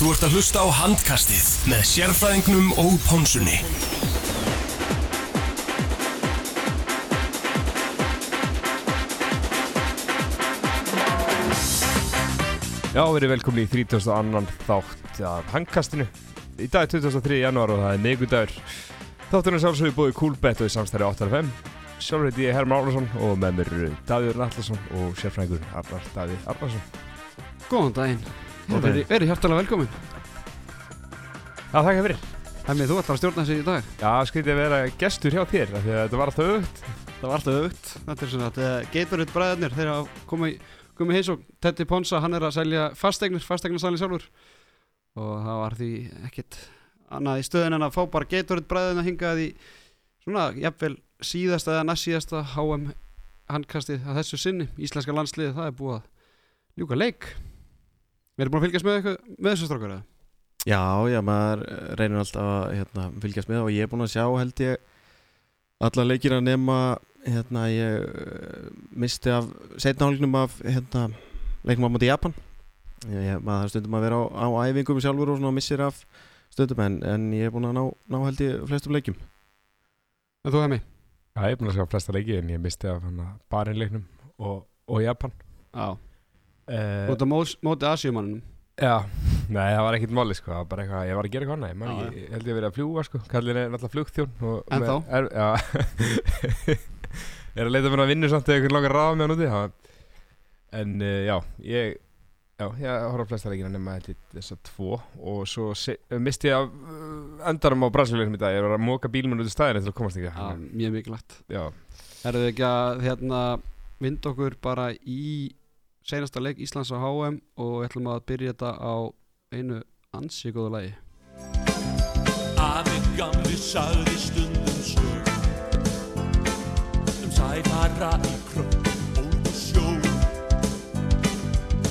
Þú ert að hlusta á handkastið með sérfræðingnum og pónsunni. Já, verið velkomin í 32. þátt af hangkastinu. Í dag er 23. janúar og það er migudagur. Þátturinn er sjálfsögur búið Coolbet og í samstæri 8.5. Sjálfur heiti ég Herman Árnarsson og með mér eru Davíður Nallarsson og sérfræðingur Arnar Daví Arnarsson. Góðan daginn. Góðan Verið veri hjartalega velkomin. Já, þakka fyrir. Hemmið, þú ætlar að stjórna þessi í dag. Já, skrítið að vera gestur hjá þér, þetta var alltaf auðvögt. Það var alltaf aukt. Þetta er svona að Gatorade bræðarnir, þeir hafa komið komið heins og Teddy Ponsa, hann er að selja fasteignir, fasteignarsalinn sjálfur. Og það var því ekkit annað í stöðin en að fá bara Gatorade bræðarna hingað í svona, jafnvel síðasta eða næst síðasta HM handkastið að þessu sinni. Íslenska landsliði, það er búið að ljúka leik. Við erum búin að fylgjast með, eitthvað, með þessu strákar eða? Já, já, maður reynir alltaf að hérna, fylgjast með og ég er búinn að sjá held ég alla leikir að nema hérna, ég uh, misti af setnahálgnum af hérna, leiknum á móti Japan ég, ég, maður stundum að vera á, á æfingum sjálfur og svona missir af stundum en, en ég er búinn að ná, ná held ég flestum leikjum En þú hemmi? Já, ég er búin að sjá flesta leiki en ég misti af hana barinleiknum og, og Japan. Já. Ert á móti, Asíumannum. Já, nei það var ekkert máli sko, bara eitthvað, ég var að gera eitthvað annað, ég, ekki, ég held ég að vera að fljúa sko, kallin er náttúrulega flugþjón En þá? Er, já, er að leita mér að vinna samt eða einhvern langar ráða með hann úti, en uh, já, ég, já, ég horf á flesta leikina nema þess að tvo. Og svo se, misti ég af uh, endarum á Brasilíunum í dag, ég var að móka bílmenn út í staðinu til að komast ekki, Já, mjög mikilvægt. Erðu ekki að hérna vinda okkur bara í seinasta leik Íslands á HM og við ætlum að byrja þetta á einu ansi góðu lagi. Afi gamli sagði stundum sög Um sæfara í ólg og sjó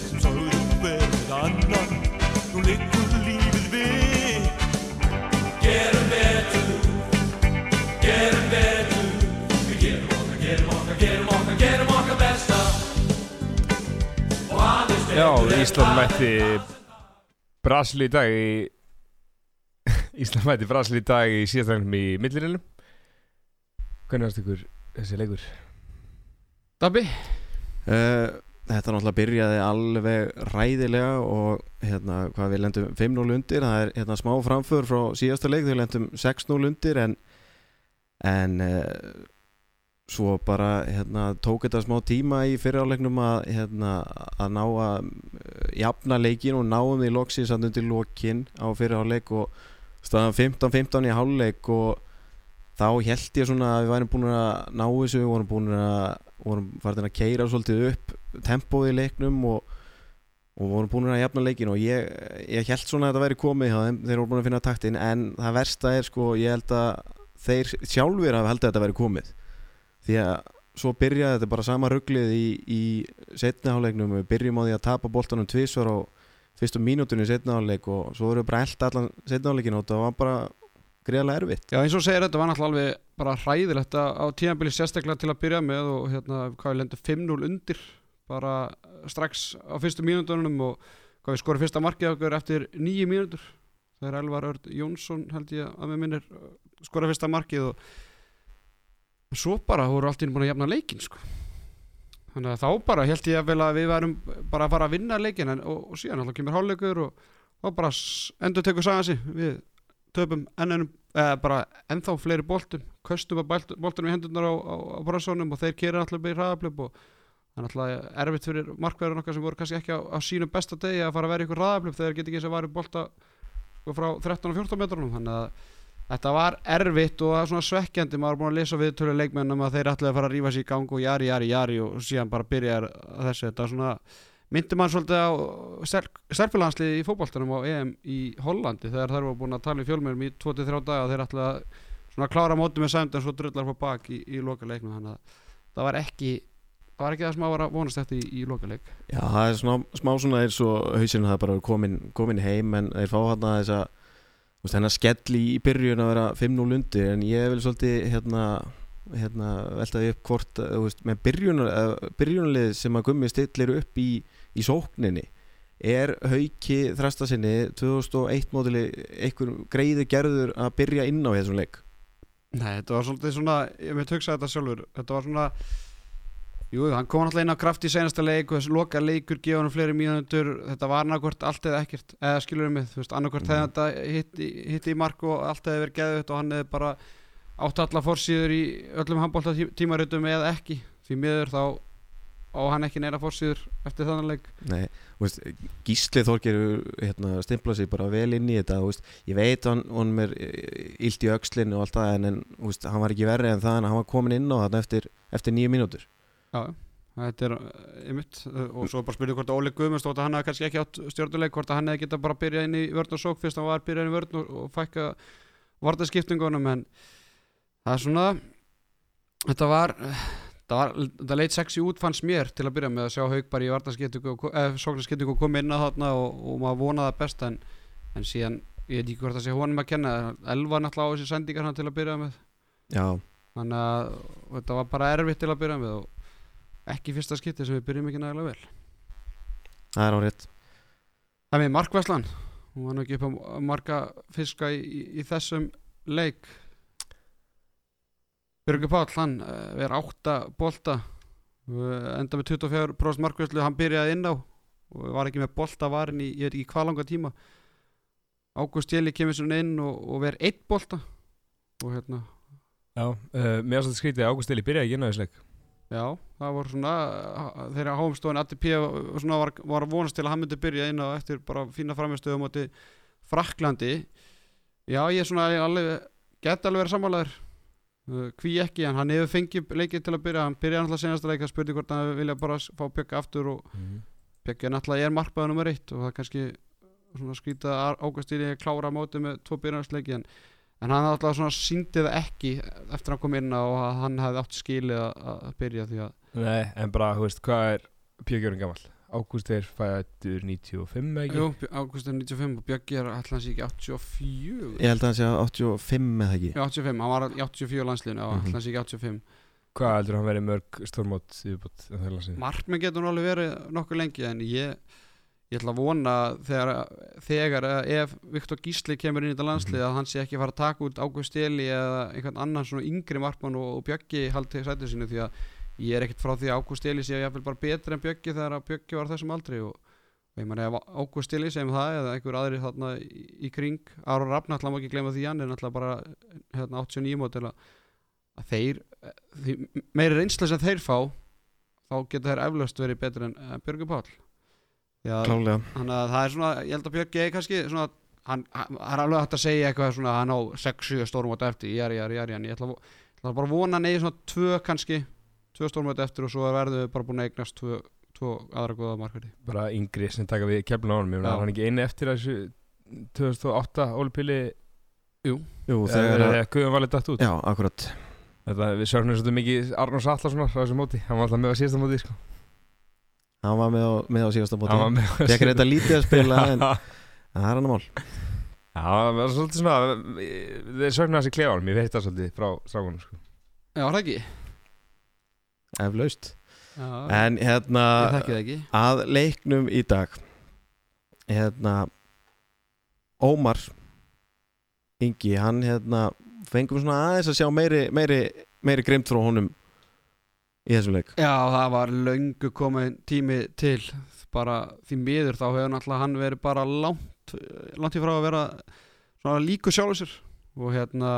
Sem sagði hverð annan Nú liggur já, Ísland mætti Brasil í dag í Ísland mætti Brasil í dag í síðast leiknum í millirinum Hvernig varst ykkur þessi leikur? Dabbi? uh, Þetta náttúrulega byrjaði alveg ræðilega og hérna, hvað við lendum 5-0 undir, það er hérna, smá framför frá síðasta leik, við lendum 6-0 undir en, en uh, svo bara hérna, tók þetta smá tíma í fyriráleiknum að, hérna, að ná að uh, jafna leikin og náum því loksins að undir lokin á fyriráleik og staðan 15-15 í hálfleik og þá held ég svona að við værum búin að ná þessu, við vorum búin að vorum farin að keira svolítið upp tempóið í leiknum og, og vorum búin að jafna leikin og ég, ég held svona að þetta væri komið þeim þeir voru búin að finna taktin en það versta er sko ég held að þeir sjálfur hafa held að þetta væri komið því að svo byrjaði þetta bara sama rugglið í, í setniháleiknum við byrjum á því að tapa boltanum tvisvar á fyrstu mínútunni í setniháleik og svo vorum við bara elda allan setniháleikin og það var bara greiðlega erfitt Já, eins og segir þetta var náttúrulega alveg bara hræðilegt á tíðanbili sérstaklega til að byrja með og hérna hvað við lendum 5-0 undir bara strax á fyrstu mínútonum og hvað við skorum fyrsta markið okkur eftir nýju mínútur. Það er Elvar Örd Jónsson held ég að með minnir skora fyrsta markið og svo bara voru allt inn búin að jafna leikin sko. Þannig að þá bara held ég að að við værum bara að fara að vinna leikin en, og, og síðan alltaf kemur hálfleikur og þá bara endur tekur sagan sig við töpum ennum eða bara ennþá fleiri boltum köstum að boltunum í hendurnar á, á, á bröðsónum og þeir kera alltaf í hraðablöp og það er alltaf erfitt fyrir markverðin okkar sem voru kannski ekki á, á sínum besta degi að fara að vera í ykkur hraðablöp þegar þeir geta ekki þess að varu bolta sko, frá 13 og 14 metrunum þannig að þetta var erfitt og það er svona svekkjandi maður búin að lesa við tölu leikmennum að þeir ætlaði að fara að rífa sér í gang og jari, jari, jari og síðan bara byrja þessu. Þetta svona myndi mann svolítið á stelpilanslið í fótboltanum á EM í Hollandi þegar þær var búin að tala í fjölmjörnum í 23 daga þeir ætla að svona klára móti með sæmd en svo drullar på bak í, í loka leiknum þannig að það var ekki það var ekki það sem að vera vonast eftir í, í loka leik Já, það er svona, smá svona eins og hausinn það bara komin, komin heim en þeir fá hérna þess að þennan skell í byrjun að vera 5-0 undir en ég vil svolítið hérna, hérna veltaði upp hvort þú veist, með byrjunar, byrjunarlið sem að gummi stillir upp í, í sókninni er hauki þrasta sinni 2001 mótili einhver greiði gerður að byrja inn á þessum leik? Nei, þetta var svolítið svona, ég veit hugsa þetta sjálfur Þetta var svona Jú, hann kom alltaf inn á kraft í senasta leik og þessi loka leikur gefa hann fleiri mínútur. Þetta var annarkvort allt eða ekkert eða skilur við þú veist, annarkvort Mhm. hefði þetta hitt, í- hitt í mark og allt hefði verið geðut og hann hefði bara átt alla forsýður í öllum handbólta tímaritum eða ekki. Því miður þá á hann ekki neina forsýður eftir þannig leik. Nei, veist, Gísli Þorger hérna, stimpla sig bara vel inn í þetta veist, ég veit hann, hann er illt í öxlinu og allt það en, en veist, hann var ekki verri en það en hann var komin inn á þetta eftir, eftir nýju mínútur Já, þetta er ymitt og svo bara spurning hvort að Óli Guðmunds þótt að hann hefði kannski ekki átt stjórnuleik hvort að hann hefði getað bara að byrja inn í vörn og sók fyrst hann var að byrja inn í vörn og, og fækka vartaskiptingunum en það er svona þetta var þetta, var, þetta leit sexy út fannst mér til að byrja með að sjá haug bara í vartaskiptingu eða sóknarskiptingu koma inn á þarna og, og maður vonaði best en, en síðan ég veit ekki hvort það sé honum að kenna Elva náttúrulega á þessi sendingar hann til að byrja með. Já, þannig að þetta var bara erfitt til að byrja með og ekki fyrsta skipti sem við byrjum ekki nægilega vel. Það er árétt Það er með Markvæslan hún var nú ekki upp á marga fiska í, í, í þessum leik. Björgur Páll hann uh, er átta bolta. Uh, enda með 24% markvæslu hann byrjaði inn á og var ekki með bolta varin í, ég veit ekki hvað langa tíma. Ágúst Jeli kemur svona inn og, og verið eitt bolta. Og hérna Já, uh, mér er svolítið skrítið að Ágúst Eli byrjaði ekki inn á þessu leik Já, það voru svona þegar hófumstofan ATP var, var að vonast til að hann myndi byrja inn á eftir bara fína framistöðum átti Fraklandi Já, ég er svona alveg gett alveg verið sammálaður. Uh, hví ekki, en hann hefur fengið leikið til að byrja. Hann byrjaði náttúrulega senasta leik að spurði hvort hann vilja bara fá Bjögga aftur og Bjöggi er náttúrulega er markbæður nummer eitt og það kannski svona skrítið að Águstýri klára mótið með tvo byrjarnsleiki en, en hann alltaf svona síndi það ekki eftir að hann kom inn á og að hann hefði átt skilið að, að byrja því að Nei, en bara, þú veist, hvað er Pjögjörn gammal? Ágúst er fættur 95 eða ekki? Jú, Ágúst er 95 og Bjöggi er alltaf hans ekki 84 Ég held að hann sé að 85 eða ekki Já, 85, hann var í 84 landsliðinu og Mhm. alltaf hans ekki 85 Hvað heldur hann verið mörg stórmót yfirbútt sinni? Markmenn getur nú alveg verið nokkuð lengi en ég, ég ætla að vona þegar, þegar ef Viktor Gísli kemur inn í þetta landslið að hann sé ekki að fara að taka út Ágúst Eli eða einhvern annan svona yngri markmann og, og Bjöggi haldi sætið sínu því að ég er ekkert frá því að Ágúst Eli sé jafnvel bara betri en Bjöggi þegar að Bjöggi var þessum aldri og, og ég meina ef Ágúst Eli segjum það eða einhver aðri þarna í, í kring Aron Rafn ætla má ekki glemma því hann er náttúrulega bara hérna, 89 mótil að, að þeir meiri reynsla sem þeir fá þá geta þeir eflaust verið betur en Björgur að Klálega þannig að það er svona, ég held að Björgi er kannski svona, hann, hann það er alveg hægt að segja eitthvað svona, hann á 6-7 stórmót eftir, jari, jari, jari, en ég ætla, að vo- ég ætla bara að vona neyði svona 2 kannski, 2 stórmót eftir og svo verðum við bara búin að eignast 2 tvo aðra góða markverði Bara yngri sem taka við keflun á honum Ég meina, Já. er hann ekki eini eftir þessu 2008 Ólpili Jú, Þegar þegar að Guðum valið dætt út. Já, akkurat. Þetta, Við sörnum svolítið mikið Arnórs Allarssonar á þessu móti. Hann var alltaf með á síðasta móti sko. Hann var með á, með á síðasta á Fekk síðasta- reynda lítið að spila en það er hann mál. Já, það var svolítið svona Þeir sörnum þessi klefanum Ég veit það svolítið frá strákunum sko. Já, það ekki? Eflaust. Já, En hérna ég að leiknum í dag hérna Ómar Ingi, hann hérna fengum svona aðeins að sjá meiri meiri, meiri grimt frá honum í þessum leik. Já, það var löngu komin tími til. Bara því miður þá hefur náttúrulega hann verið bara langt langt í frá að vera svona líku sjálfur sér. Og hérna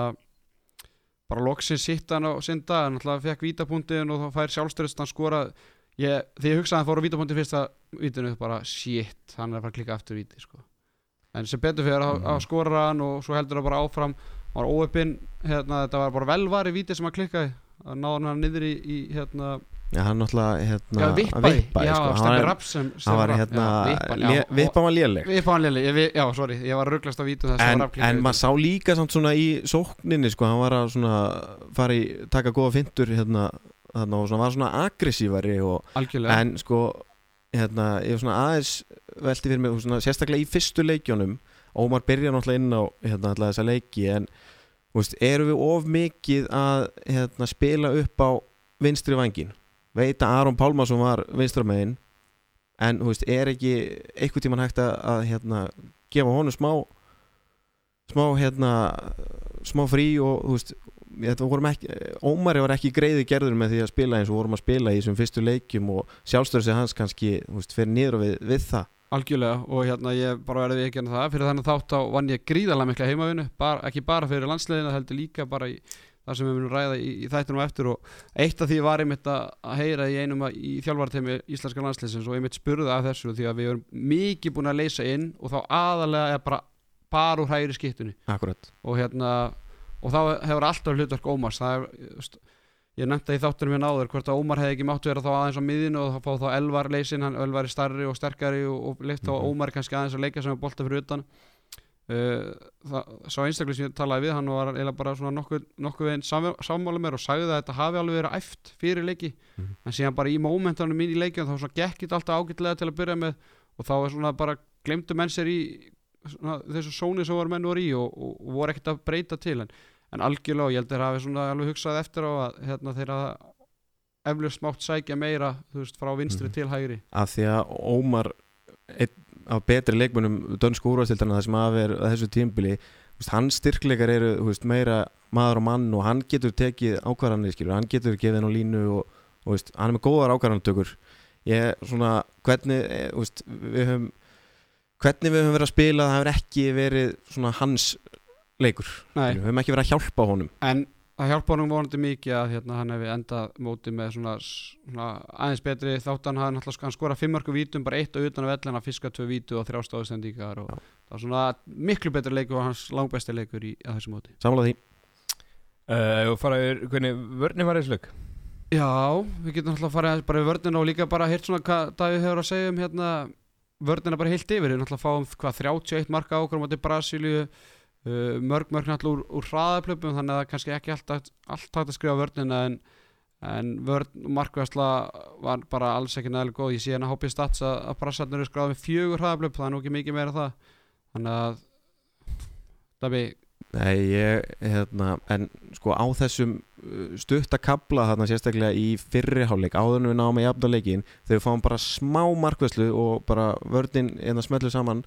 bara loksins sitt hann á sinn dag hann náttúrulega fekk vítapunktin og þá fær sjálfstyrst hann skora ég, því ég hugsaði að hann fór á vítapunktin fyrsta vítinu bara shit, hann er að fara að klikka aftur víti sko. en sem betur fyrir að, að skora hann og svo heldur það bara áfram. Hann var óöppin, hérna, þetta var bara velvari víti sem hann klikkaði að náða hann niður í, í hérna Já, hann náttúrulega hérna Já, að vippaði, vippa, já, sko. hann var, Rapp sem hann var hérna vippan var léleg. Vippa hann léleg, já, sorry, ég var rugglast á þess en, en maður sá líka samt svona í sókninni sko, hann var að svona fara í, taka góða fintur hérna, hérna og svona var svona aggressívari en sko hérna, ég var svona aðeins velti fyrir mig svona, sérstaklega í fyrstu leikjónum Ómar byrja náttúrulega inn á hérna, alltaf þessa leiki en veist, erum við of mikið að hérna, spila upp á vinstri vangin veit að Aron Pálmarsson var vinstra megin en veist, er ekki einhvern tímann hægt að, hérna, gefa honum smá smá hérna smá frí og veist ekki, Ómari var ekki greiði gerður með því að spila eins og vorum að spila í þessum fyrstu leikjum og sjálfstöðsig hans kannski veist, fyrir niður við, við það. Algjörlega og hérna ég bara verði ekki hérna það. Fyrir þannig þátt á vann ég gríðarlega mikla heimavinu bara, ekki bara fyrir landsliðina heldur líka bara í það sem við munum ræða í, í þættunum eftir og eitt af því var einmitt að að heyra í einum að- í þjálfartemi íslenska landsliðsins og einmitt spurði af þessu því að við erum mikið búin að leysa inn og þá aðalega er bara bara úr hægri skiptunni Akkurat. Og hérna og þá hefur alltaf hlutverk Ómars það er, ég nefndi í þáttunum hérna áður hvort að Ómar hefði ekki máttu vera þá aðeins á miðinu og þá fá þá Elvar leysin, hann Elvar er starri og sterkari og, og leitt á Mhm. Ómar kannski aðeins að leika sem er bolta fyrir utan uh, það, sá einstaklega sem ég talaði við hann var eiginlega bara svona nokkuð, nokkuð veginn sammála mér og sagði að þetta hafi alveg verið æft fyrir leiki Mhm. en síðan bara í momentanum mín í leikjum þá svona gekk þetta alltaf ágætlega til að byrja með og þá er svona bara glemdu menn sér í svona, þessu sóni sem voru menn voru í og, og, og voru ekkert að breyta til en, en algjörlega og ég held að þeir hafi svona alveg hugsað eftir á að hérna, þeir hafa eflust mátt sækja meira veist, frá vinstri Mhm. til hægri af því að Ómar einn af betri leikmönnum dönsku úrvastildana það sem af er að þessu tímbili hans styrkleikar eru veist, meira maður og mann og hann getur tekið ákvarðanir skilur, hann getur gefið henn á línu og, og veist, hann er með góðar ákvarðanatökur ég svona hvernig við höfum hvernig við höfum verið að spila það hefur ekki verið svona hans leikur. Nei, við höfum ekki verið að hjálpa honum. En það hjálpa honum vonandi mikið að hérna, hann hefði endað mótið með svona, svona aðeins betri þáttan. Hann náttúrulega hann skora fimmörku vítum, bara eitt og utan af ellin að fiska tvö vítu og þrjá stóðsendíkar og Já. það var svona miklu betri leikur og hans langbæsti leikur í að þessu móti. Samla því. Uh, og fara yfir hvernig vörni var þessu leik? Já, við getum náttúrulega að fara aðeins bara í vörnina og líka bara hirt svona hvað Davíð hefur að segja um hérna vörnina bara heilt yfir, við náttúrulega fáum hvað 31 marka ákvörðum átti Brasilíu mörg mörg náttúrulega úr, úr hraðaplöpum þannig að það kannski ekki alltaf allt hægt að skrifa vörnina en, en vörn markværsla var bara alls ekki nægilega góð, ég sé hérna hópið stats að, að Brasilíu eru skráðið með fjögur hraðaplöp það er nú ekki mikið meira það. Þannig að Davíð, Nei, ég, hérna, en sko á þessum uh, stutta kabla þarna sérstaklega í fyrri hálfleik áður en við náum að jafna leikin þegar við fáum bara smá markvæslu og bara vörnin en að smellu saman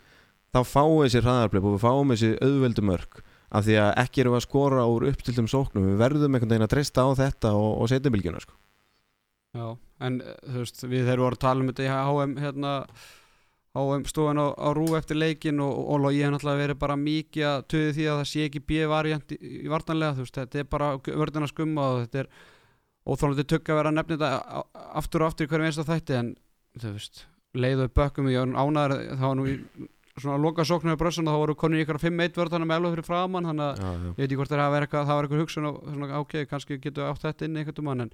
þá fáum við sér hraðarblöp og við fáum þessi auðveldu mörk af því að ekki við að skora úr uppstiltum sóknum við verðum einhvern veginn að treysta á þetta og, og setja bylgjuna sko. Já, en eh, þú veist, við þeir voru að tala um þetta í HM hérna HM stofan á, á rú eftir leikin og, og, og ég hef náttúrulega verið bara mikið að töði því að það sé ekki B-variant í, í vartanlega, þú veist, þetta er bara vörðina skumma og þetta er óþólandi tökk að vera að nefna þetta aftur og aftur í hverjum einsta þætti en þú veist, leiðu bökkum var ánæður, það var nú í svona loka sóknum í brössun og þá voru konur í ykkur 5-1 vörðana með elva fyrir framann, þannig að já, já. ég veit ekki hvort það verið eitthvað, það var eitthvað hugsun og svona, ok, kannski getur við átt þetta inn einhvern mann en,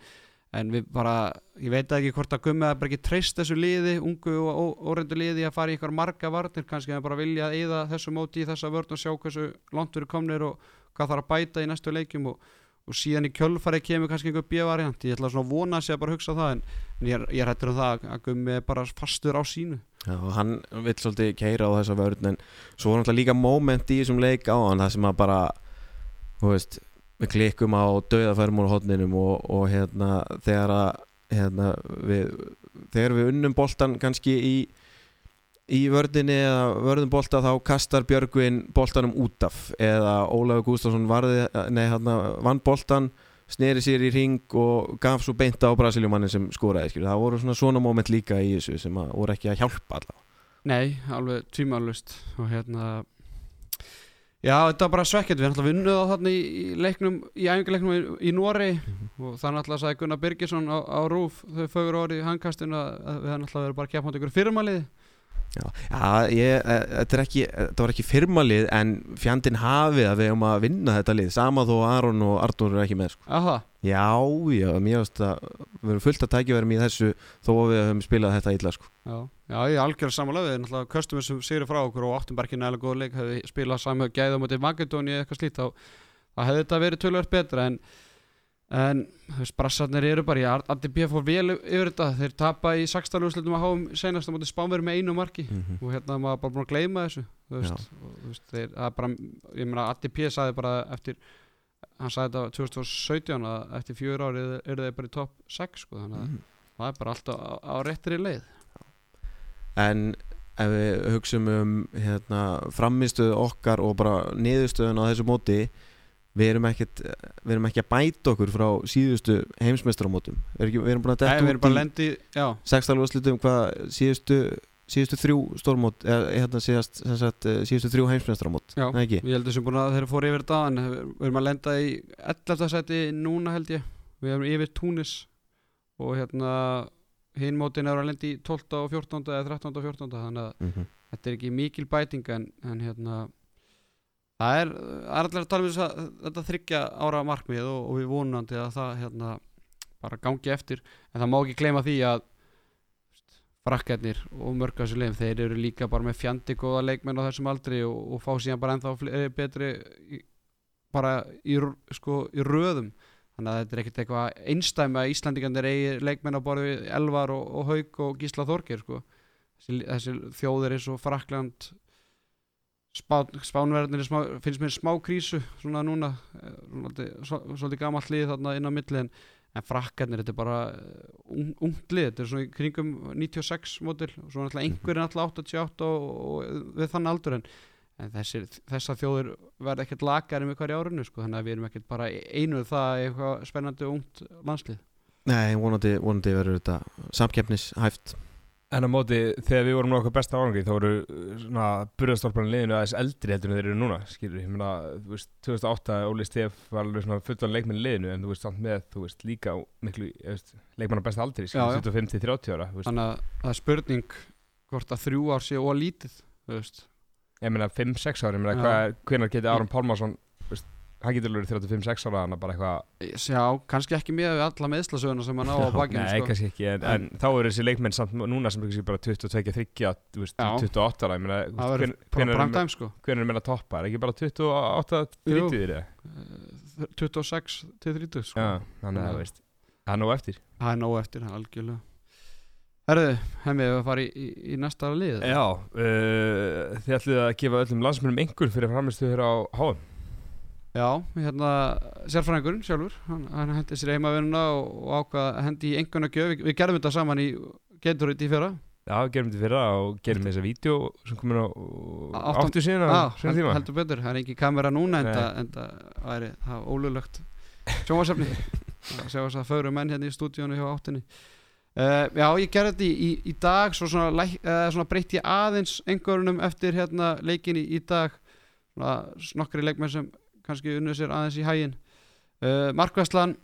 en við bara, ég veit ekki hvort að gummi að bara ekki treyst þessu liði, ungu og óreindu liði að fara í eitthvað marga varnir kannski að bara vilja að eyða þessu móti í þessa vörn og sjá hversu langt við erum komnir og hvað þarf að bæta í næstu leikjum og, og síðan í kjölfarið kemur kannski einhver B-variant, ég ætla svona að vona sig að bara hugsa það en, en ég, er- ég hættur um það að gummi bara fastur á sínu Já, og hann vill svolítið keira á þessa vörn en svo var náttúrulega líka moment í þessum leik á hann það sem að bara veist, við klikkum á döðafærmur hodninum og, og hérna þegar að hérna, við, þegar við unnum boltan kannski í í vörðinni eða vörðum bolta þá kastar Björgvin boltanum út af. Eða Ólafur Gústafsson varði, nei, hérna, vann boltan sneri sér í ring og gaf svo beint á Brasiljumannin sem skoraði skilur. það voru svona svona moment líka í þessu sem að voru ekki að hjálpa allavega. Nei, alveg tvímælust og hérna Já, þetta var bara svekkjandi, við erum alltaf vunnuð á þarna í, í leiknum, í æfingarleiknum í, í Norei og þannig alltaf sagði Gunnar Birgisson á, á Rúf þau fögur orði í hangkastinu að, við erum alltaf verið bara að keppa ykkur firmalið Já, já ég, e, þetta, er ekki, þetta var ekki firmalið en fjandinn hafið að við höfum að vinna þetta lið sama þó Aron og Arnur eru ekki með sko. Aha, Já, já, mér veist að við erum fullt að tækjaverðum í þessu þó að við höfum spilað þetta illa sko. já, já, ég er algjörð samanlega við alltaf köstum þessu sigri frá okkur og bara ekki nægilega góð leik hefði spilað saman gæða á móti Makedóni eða eitthvað slít þá, þá hefði þetta verið tölvöld betra en en þú veist, brassarnir eru bara, ég ADB fór vel yfir þetta, þeir tapa í 16 úrslutum að háum senast á móti Spánverð með einu marki. Mm og hérna maður bara búin að gleyma þessu þú veist, og, þú veist þeir, það er bara, ég meina ADP sagði bara eftir hann sagði þetta 2017 að eftir fjögur ári eru þeir bara í topp 6 sko, þannig að Mhm. það er bara alltaf á, á réttri leið. En ef við hugsum um hérna, framistuðu okkar og bara niðurstöðun á þessu móti við erum, ekkit, við erum ekki að bæta okkur frá síðustu heimsmeistaramótum við við erum búin að detta út í sextalúrslutum hvað síðustu síðustu þrjú stórmót eða hérna síðast, sagt, eh, síðustu þrjú heimsmeistaramót já Nei? Ég held þessum búin að þeir fóru yfir þetta en við erum að lenda í 11. seti núna held ég Við erum yfir Túnis og hérna hinn mótin er að lenda í 12. og 14. eða 13. og 14. þannig að Mm þetta er ekki mikil bæting en, en hérna það er, er allir að tala um þess að þetta þryggja ára markmið og, og við vonandi að það hérna bara gangi eftir en það má ekki gleyma því að frakkarnir og mörg af þessu leifum þeir eru líka bara með fjandi góða leikmenn á þessum aldri og, og fá síðan bara ennþá fle- betri í, bara í, sko, í röðum þannig að þetta er ekkert eitthvað einstæmi að Íslandingarnir eigi leikmenn á borði við Elvar og, og Hauk og Gísla Þorgir sko. þessi, þessi þjóðir eins og Frakland Spánverðinir finnst mér smá krísu svona núna eh, svolítið, svo- svolítið gamall lið þarna inn á milli en, en frakkarnir, þetta er bara eh, ung, ungt lið, þetta er svona í kringum 96 mótil, og svo náttúrulega einhverjir náttúrulega 88 og, og við þann aldur en, en þessir, þessar þjóðir verða ekkert lakari með hverja árinu sko, þannig að við erum ekkert bara einu það eitthvað spennandi ungt landslið. Nei, vonandi, vonandi verður þetta samkeppnishæft En á móti, þegar við vorum okkar besta árangi þá voru uh, svona burðastólparinn liðinu aðeins eldri heldur en þeir eru núna skilur, ég meina, þú veist, 2008 Óli Stef var alveg svona fullan leikmenn liðinu en þú veist, samt með, þú veist, líka miklu, ég veist, leikmann á besta aldri, skilur, 25-30 ára, þú veist, þannig að það er spurning hvort að þrjú ár sé ólítið þú veist. Ég meina 5-6 ára, ég meina, hvenær geti Aron Pálmarsson, hann getur alveg 35-6 ára, hann bara eitthvað, Já, kannski ekki með við alla meðslasöguna sem hann á á bakinu nei, sko. kannski ekki, en, en, þá eru þessi leikmenn samt núna sem kannski bara 22-30, þú veist, Já. 28 ára, ég meina, Það verður bara er- prime sko hvenær er meina toppa, er ekki bara 28-30 eða? Eh, 26 til 30 sko. Já, þannig að það veist Það er nóg eftir Það er nóg eftir, það er algjörlega Herðu, hemmið við að fara í, í, í næsta lið Já, uh, þið ætlið að gefa öllum landsmennum einhver fyrir HM Já, hérna sérfræðingurinn sjálfur, hann, hann hendi sér heimavinnuna og, og ákvað að hendi í enguna gjöf við, við gerðum þetta saman í Gatorade í fyrra. Já, gerum þetta fyrra og gerum þessa vídeo sem komin á áttu síðan á held, tíma. heldur betur, það er ekki kamera núna en það- en það væri það sjónvarsefni að sjá þess að fögru menn hérna í stúdíónu hjá áttinni uh, Já, ég gerði þetta í, í, í dag svo svona, uh, svona breytti ég aðeins einhverjunum eftir hérna leikin í, í dag. Svona nokkri leikmenn sem kannski unnu sér aðeins í hægin uh, Markvæslan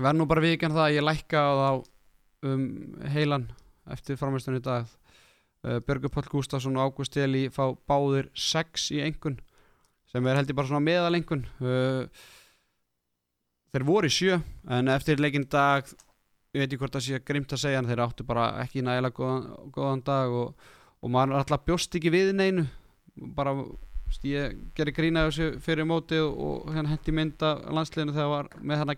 verð nú bara vikinn það að ég lækka á um heilan eftir framherstunni í dag. Uh, Björgur Páll Gústafsson og Ágúst Eli fá báðir 6 í engun sem er held ég bara svona meðal engun uh, þeir voru í sjö en eftir leikinn í dag ég veit ekki hvort það sé grimt að segja en þeir áttu bara ekki nægilega góðan, góðan dag og, og maður alltaf bjóst ekki við neinu. Bara ég gerir grína þessu fyrir móti og, og hérna hendi mynda landsliðinu þegar var með hérna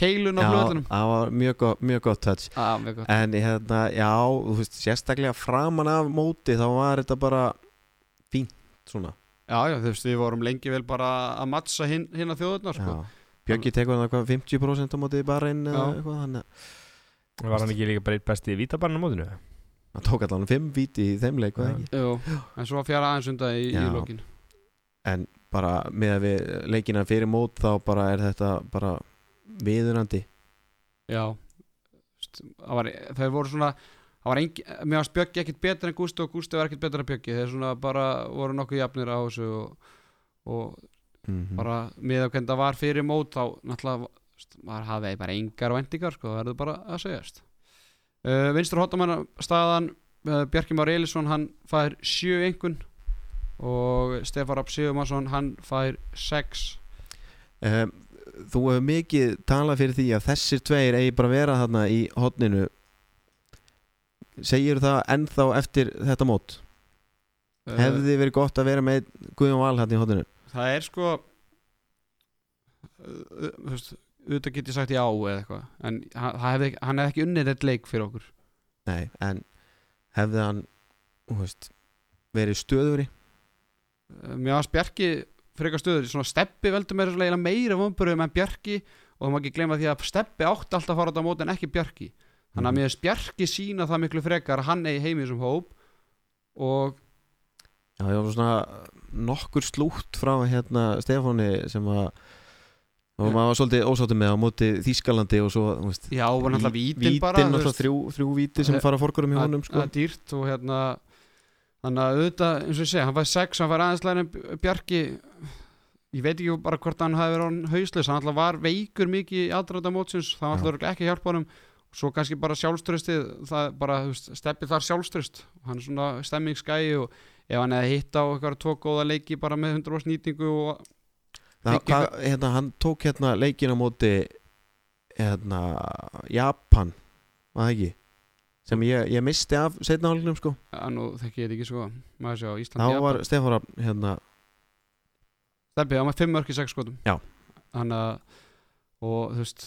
keilun á Já, flöðlunum það var mjög gott, mjög gott touch ah, mjög gott. En hérna, já, þú veist, sérstaklega framan af móti þá var þetta bara fínt svona já, já, þú veist, við vorum lengi vel bara að mattsa hinn, hinn að þjóðurnar sko. Já. Björki tekur hann eitthvað 50% á móti bara inn eða Já. eitthvað að Var hann ekki líka bara eitt besti í vítabarnu mótinu? hann tók allan 5 víti í þeim leik Já. ekki? Jú, en svo fjara aðeins undan í, í Já. En bara með að við leikina fyrir mót þá bara er þetta bara viðunandi. Já. Það var, þeir voru svona það var engi, mér varst Bjöggi ekkit betur en Gústi og Gústi var ekkit betur en Bjöggi þeir svona bara voru nokkuð jafnir á þessu og, og mm bara með að hvernig það var fyrir mót þá náttúrulega maður hafði bara engar vendingar sko, það verður bara að segjast. Uh, Vinstur Hottamann staðan uh, Bjarki Már Elisson hann fær sjö engun og Stefán Rapp Sigurmarsson hann fær sex um, Þú hefur mikið talað fyrir því að þessir tveir eigi bara vera þarna í hotninu Segir það ennþá eftir þetta mót? uh, Hefði verið gott að vera með Guðjón Val hérna í hotninu? það er sko uh, uh, þú veist, auðvitað get ég sagt já eða eitthvað en hann, hefði, hefði ekki unnið eitt leik fyrir okkur Nei, en hefði hann veist, verið stöðuri? Uh, mér varst Bjarki frekar stöður. Svona steppi veldur mér eiginlega meira vomburum en Bjarki og það má ekki gleyma því að steppi átti alltaf að fara á móti en ekki Bjarki. Þannig að mér finnst Bjarki sína það miklu frekar hann eigi heim í þessum hóp og Já, ég var svona nokkur slútt frá hérna Stefáni sem að og maður var svolítið ósáttur með á móti Þýskalandi og svo, veist já, var náttúrulega vítin bara Vítin, náttúrulega veist. þrjú, þrjú víti sem Eh, fara fórkurum í honum, sko. að dýrt og hérna þannig að auðvitað, eins og ég segi, hann fær 6 hann fær aðeins læri Bjarki ég veit ekki bara hvort hann hafi verið hann hausleis, hann alltaf var veikur mikið í aðdraða mótsins, það var alltaf ekki hjálpa honum. Svo kannski bara sjálfströstið það bara, þú veist, steppið þar sjálfströst hann er svona stemmingsgæi og ef hann hefði hitt á eitthvað tvo góða leiki bara með 100% nýtingu og Það, Fengi hva, hérna, hann tók hérna leikin á móti hérna Japan, var það ekki sem ég, ég misti af setna hálfum sko. Ja, nú þekki ég þetta ekki svo maður sjá, Ísland, þá Japan. var Stefán Rafn hérna Steppi, hann var 5 mörk í 6 skotum. Já. Þannig að og þú veist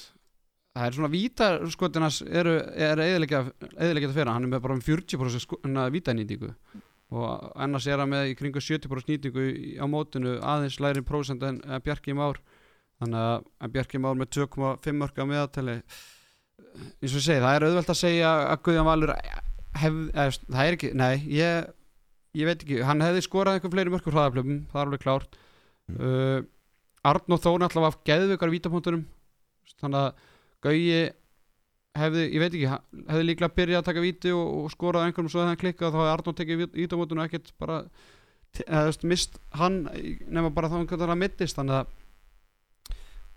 það er svona vítar skotinas eru, er eðilegja þetta fyrir hann er með bara um 40% sko, vítanýtingu. Og annars er hann með í kringu 70% nýtingu á mótinu aðeins læri prósent en, Bjarki Már. Þannig að Bjarki Már með 2,5 mörk á meðatali eins og ég segi, það er auðvelt að segja að Guðján Valur hef, eða, það er ekki, nei, ég ég veit ekki, hann hefði skorað einhver fleiri mörkur hraðaflöfum, það er alveg klárt Mm. uh, Arn og náttúrulega var geðveikar í vítapunktunum þannig að Gauji hefði, ég veit ekki, hann hefði líklega byrjað að taka víti og, og skorað einhverjum svo að hann klikkað og þá hefði Arnór tekið vítapunktunum ekkert bara eða, mist hann nema bara þá veginn að mittist þannig að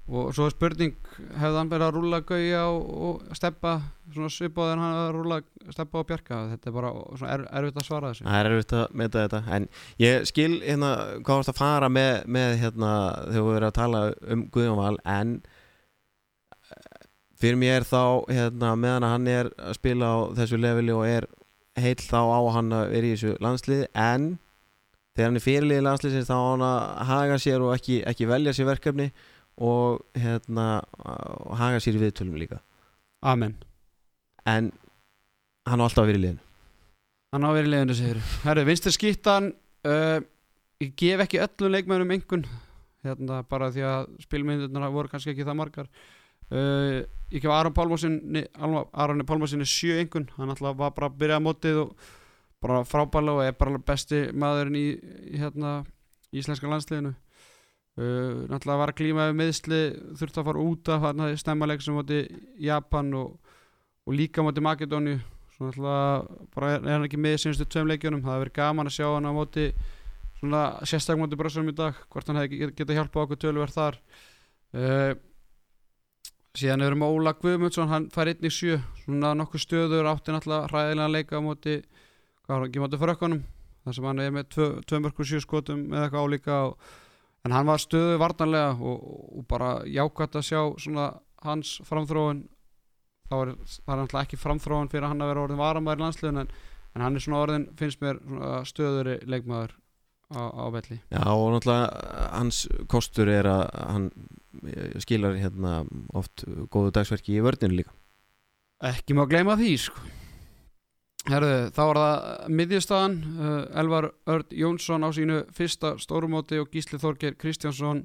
og svo spurning hefði hann verið að rúlla Gauja og, og steppa svona svipað en hann hefði að rúlla steppa og bjarga þetta er bara svona er, erfitt að svara þessu. Það er erfitt að meta þetta en ég skil hérna hvað varst að fara með, með hérna þegar við verðum að tala um Guðjón Val en eh, fyrir mér þá hérna meðan hann er að spila á þessu leveli og er heill þá á hann að vera í þessu landslið en þegar hann er fyrirlið landsliðsins þá á hann að haga sér og ekki, ekki velja sér verkefni og hérna og haga sér í viðtölum líka. Amen. En hann á alltaf að vera í liðinu. Hann á að vera í leiðinu segir Herru, vinstir skýttan uh, Ég gef ekki öllum leikmennum engun hérna, bara því að spilmyndirnar voru kannski ekki það margar. Uh, Ég gef Aron Pálmarsinni Aron Pálmarsinni sjö engun hann alltaf var bara að byrja að mótið og bara frábæla og er bara besti maðurinn í hérna, íslenska landsliðinu uh, náttúrulega var að klíma við meðsli þurfti að fara út af hann hafði stemmaleg sem móti Japan og, og líka móti Makedóni svo náttúrulega bara er, hann ekki með í sínustu tveim leikjunum, það hefði verið gaman að sjá hann á móti svona sérstak móti brössunum í dag hvort hann hefði get- getað hjálpað okkur tölverð þar. Uh, síðan erum við Óla Guðmundsson hann fær einn í sjö, svona nokkuð stöður átti náttúrulega hræðilega að leika á móti hvað var hann ekki móti frökkunum? Þar sem hann er með tvö, en hann var stöðu varnarlega og, og bara jákvæmt að sjá svona hans framþróun. Þá er það náttúrulega ekki framþróun fyrir hann að vera orðin varamæður í landsliðun en, en hann er svona orðin, finnst mér stöðuri leikmaður á, á velli. Já og náttúrulega uh, hans kostur er að hann eh, skilar hérna oft góðu dagsverki í vörninu líka. Ekki má gleyma því sko. Herðu, þá var það miðjustafan uh, Elvar Örd Jónsson á sínu fyrsta stórumóti og Gísli Þorgeir Kristjánsson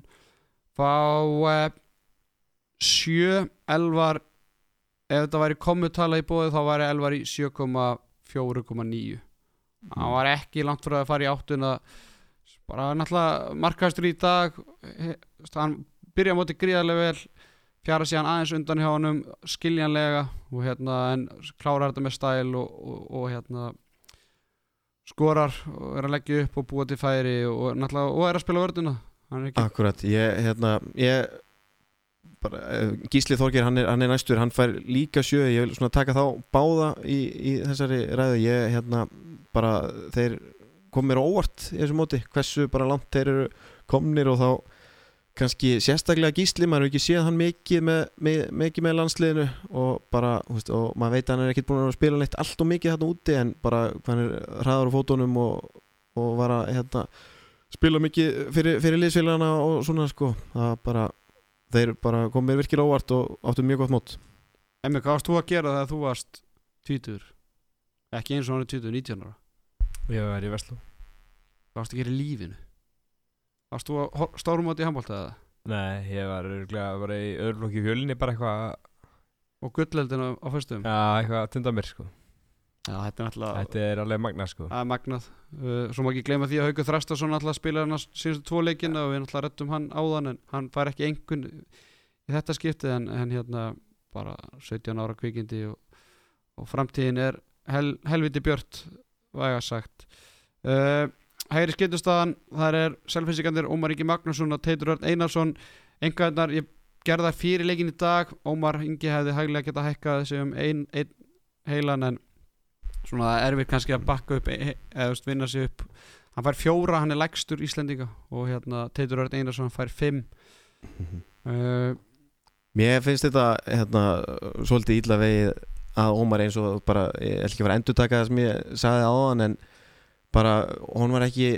fá uh, sjö. Elvar ef þetta væri komutala í bóði þá væri Elvar í 7,4,9 hann var ekki langt fyrir að fara í áttuna bara náttúrulega markastur í dag. Hann byrja á móti gríðarlega vel fjara síðan aðeins undan hjá honum skiljanlega og hérna en klárar þetta með stæl og, og, og hérna skorar og er að leggja upp og búa til færi og, náttúrulega, og er að spila vörduna hann Akkurat, ég hérna ég bara, eh, Gísli Þorgir hann er, hann er næstur, hann fær líka sjö ég vil svona taka þá báða í, í þessari ræðu, ég hérna bara þeir kom mér á óvart í þessu móti, hversu bara langt þeir eru komnir og þá kannski sérstaklega Gísli, maður hefur ekki séð hann mikið með, með, mikið með landsliðinu og bara, þú veist, og maður veit að hann er ekkert búin að spila neitt allt og mikið þarna úti en bara hann er hraður á fótunum og, og var að hérna spila mikið fyrir, fyrir liðsfélagana og svona sko það bara, þeir bara kom mér virkilega óvart og áttu mjög gott mót Emmi, hvað varst þú að gera þegar þú varst tvítur? Ekki eins og hann er tvítur, 19 ára Ég var í Vestló Hvað varst að gera í lífinu? Varst þú að stórum átti í handbólta eða? Nei, ég var örgulega bara í öðruflokki í fjölinni bara eitthvað Og gulleldinu á föstum? Já, eitthvað að tunda mér sko Já, þetta er náttúrulega Þetta er alveg magna sko Það er magnað uh, Svo má ekki gleyma því að Haukur Þrastarsson alltaf spilar hann síðustu tvo leikina og við alltaf rettum hann áðan en hann fær ekki engun í þetta skiptið en, en hérna bara 17 ára kvikindi og, og framtíðin er hel, helviti björt væga sagt uh, Hægri skiptustadan þar er selfinsikandir Ómar Ingi Magnússon og Teitur Örn Einarsson. Engaðnar, ég gerði það fyrir leikin í dag. Ómar Ingi hefði hæglega geta hækkað þessi um ein, ein heilan en svona er erfitt kannski að bakka upp e- e- eða vinna sig upp. Hann fær fjóra, hann er lægstur Íslendinga og hérna Teitur Örn Einarsson hann fær fimm. Uh, Mér finnst þetta hérna, svolítið illa vegið að Ómar eins og bara, ég ætla ekki að vera endur taka það sem ég sagði áðan en bara, hún var ekki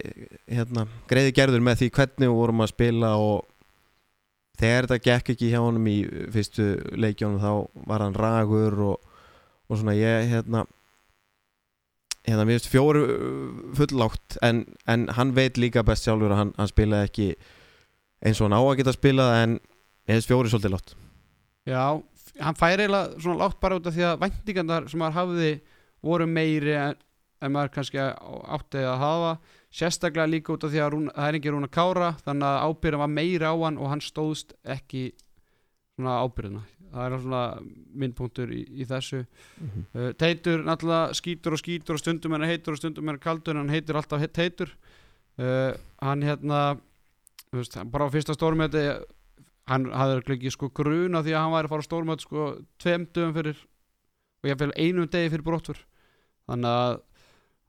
hérna, greiði gerður með því hvernig við vorum að spila og þegar þetta gekk ekki hjá honum í fyrstu leikjónum þá var hann ragur og, og svona ég hérna hérna mér finnst fjóru fullátt en, en hann veit líka best sjálfur að hann, hann spilaði ekki eins og hann á að geta spilað en mér finnst fjóru svolítið látt já, hann fær eiginlega svona látt bara út af því að væntingarnar sem maður hafði voru meiri en, en maður kannski átti að hafa sérstaklega líka út af því að rúna, það er ekki rúna kára þannig að ábyrðan var meiri á hann og hann stóðst ekki svona ábyrðina það er svona myndpunktur í, í þessu. Uh, Teitur náttúrulega skýtur og skýtur og stundum er hann heitur og stundum er hann kaldur en hann heitur alltaf Teitur. Uh, hann hérna veist, bara á fyrsta stórmöti hann hafði ekki sko gruna því að hann væri að fara á stórmöti sko tveim dögum fyrir og ég fæl einum degi fyrir brottfur þannig að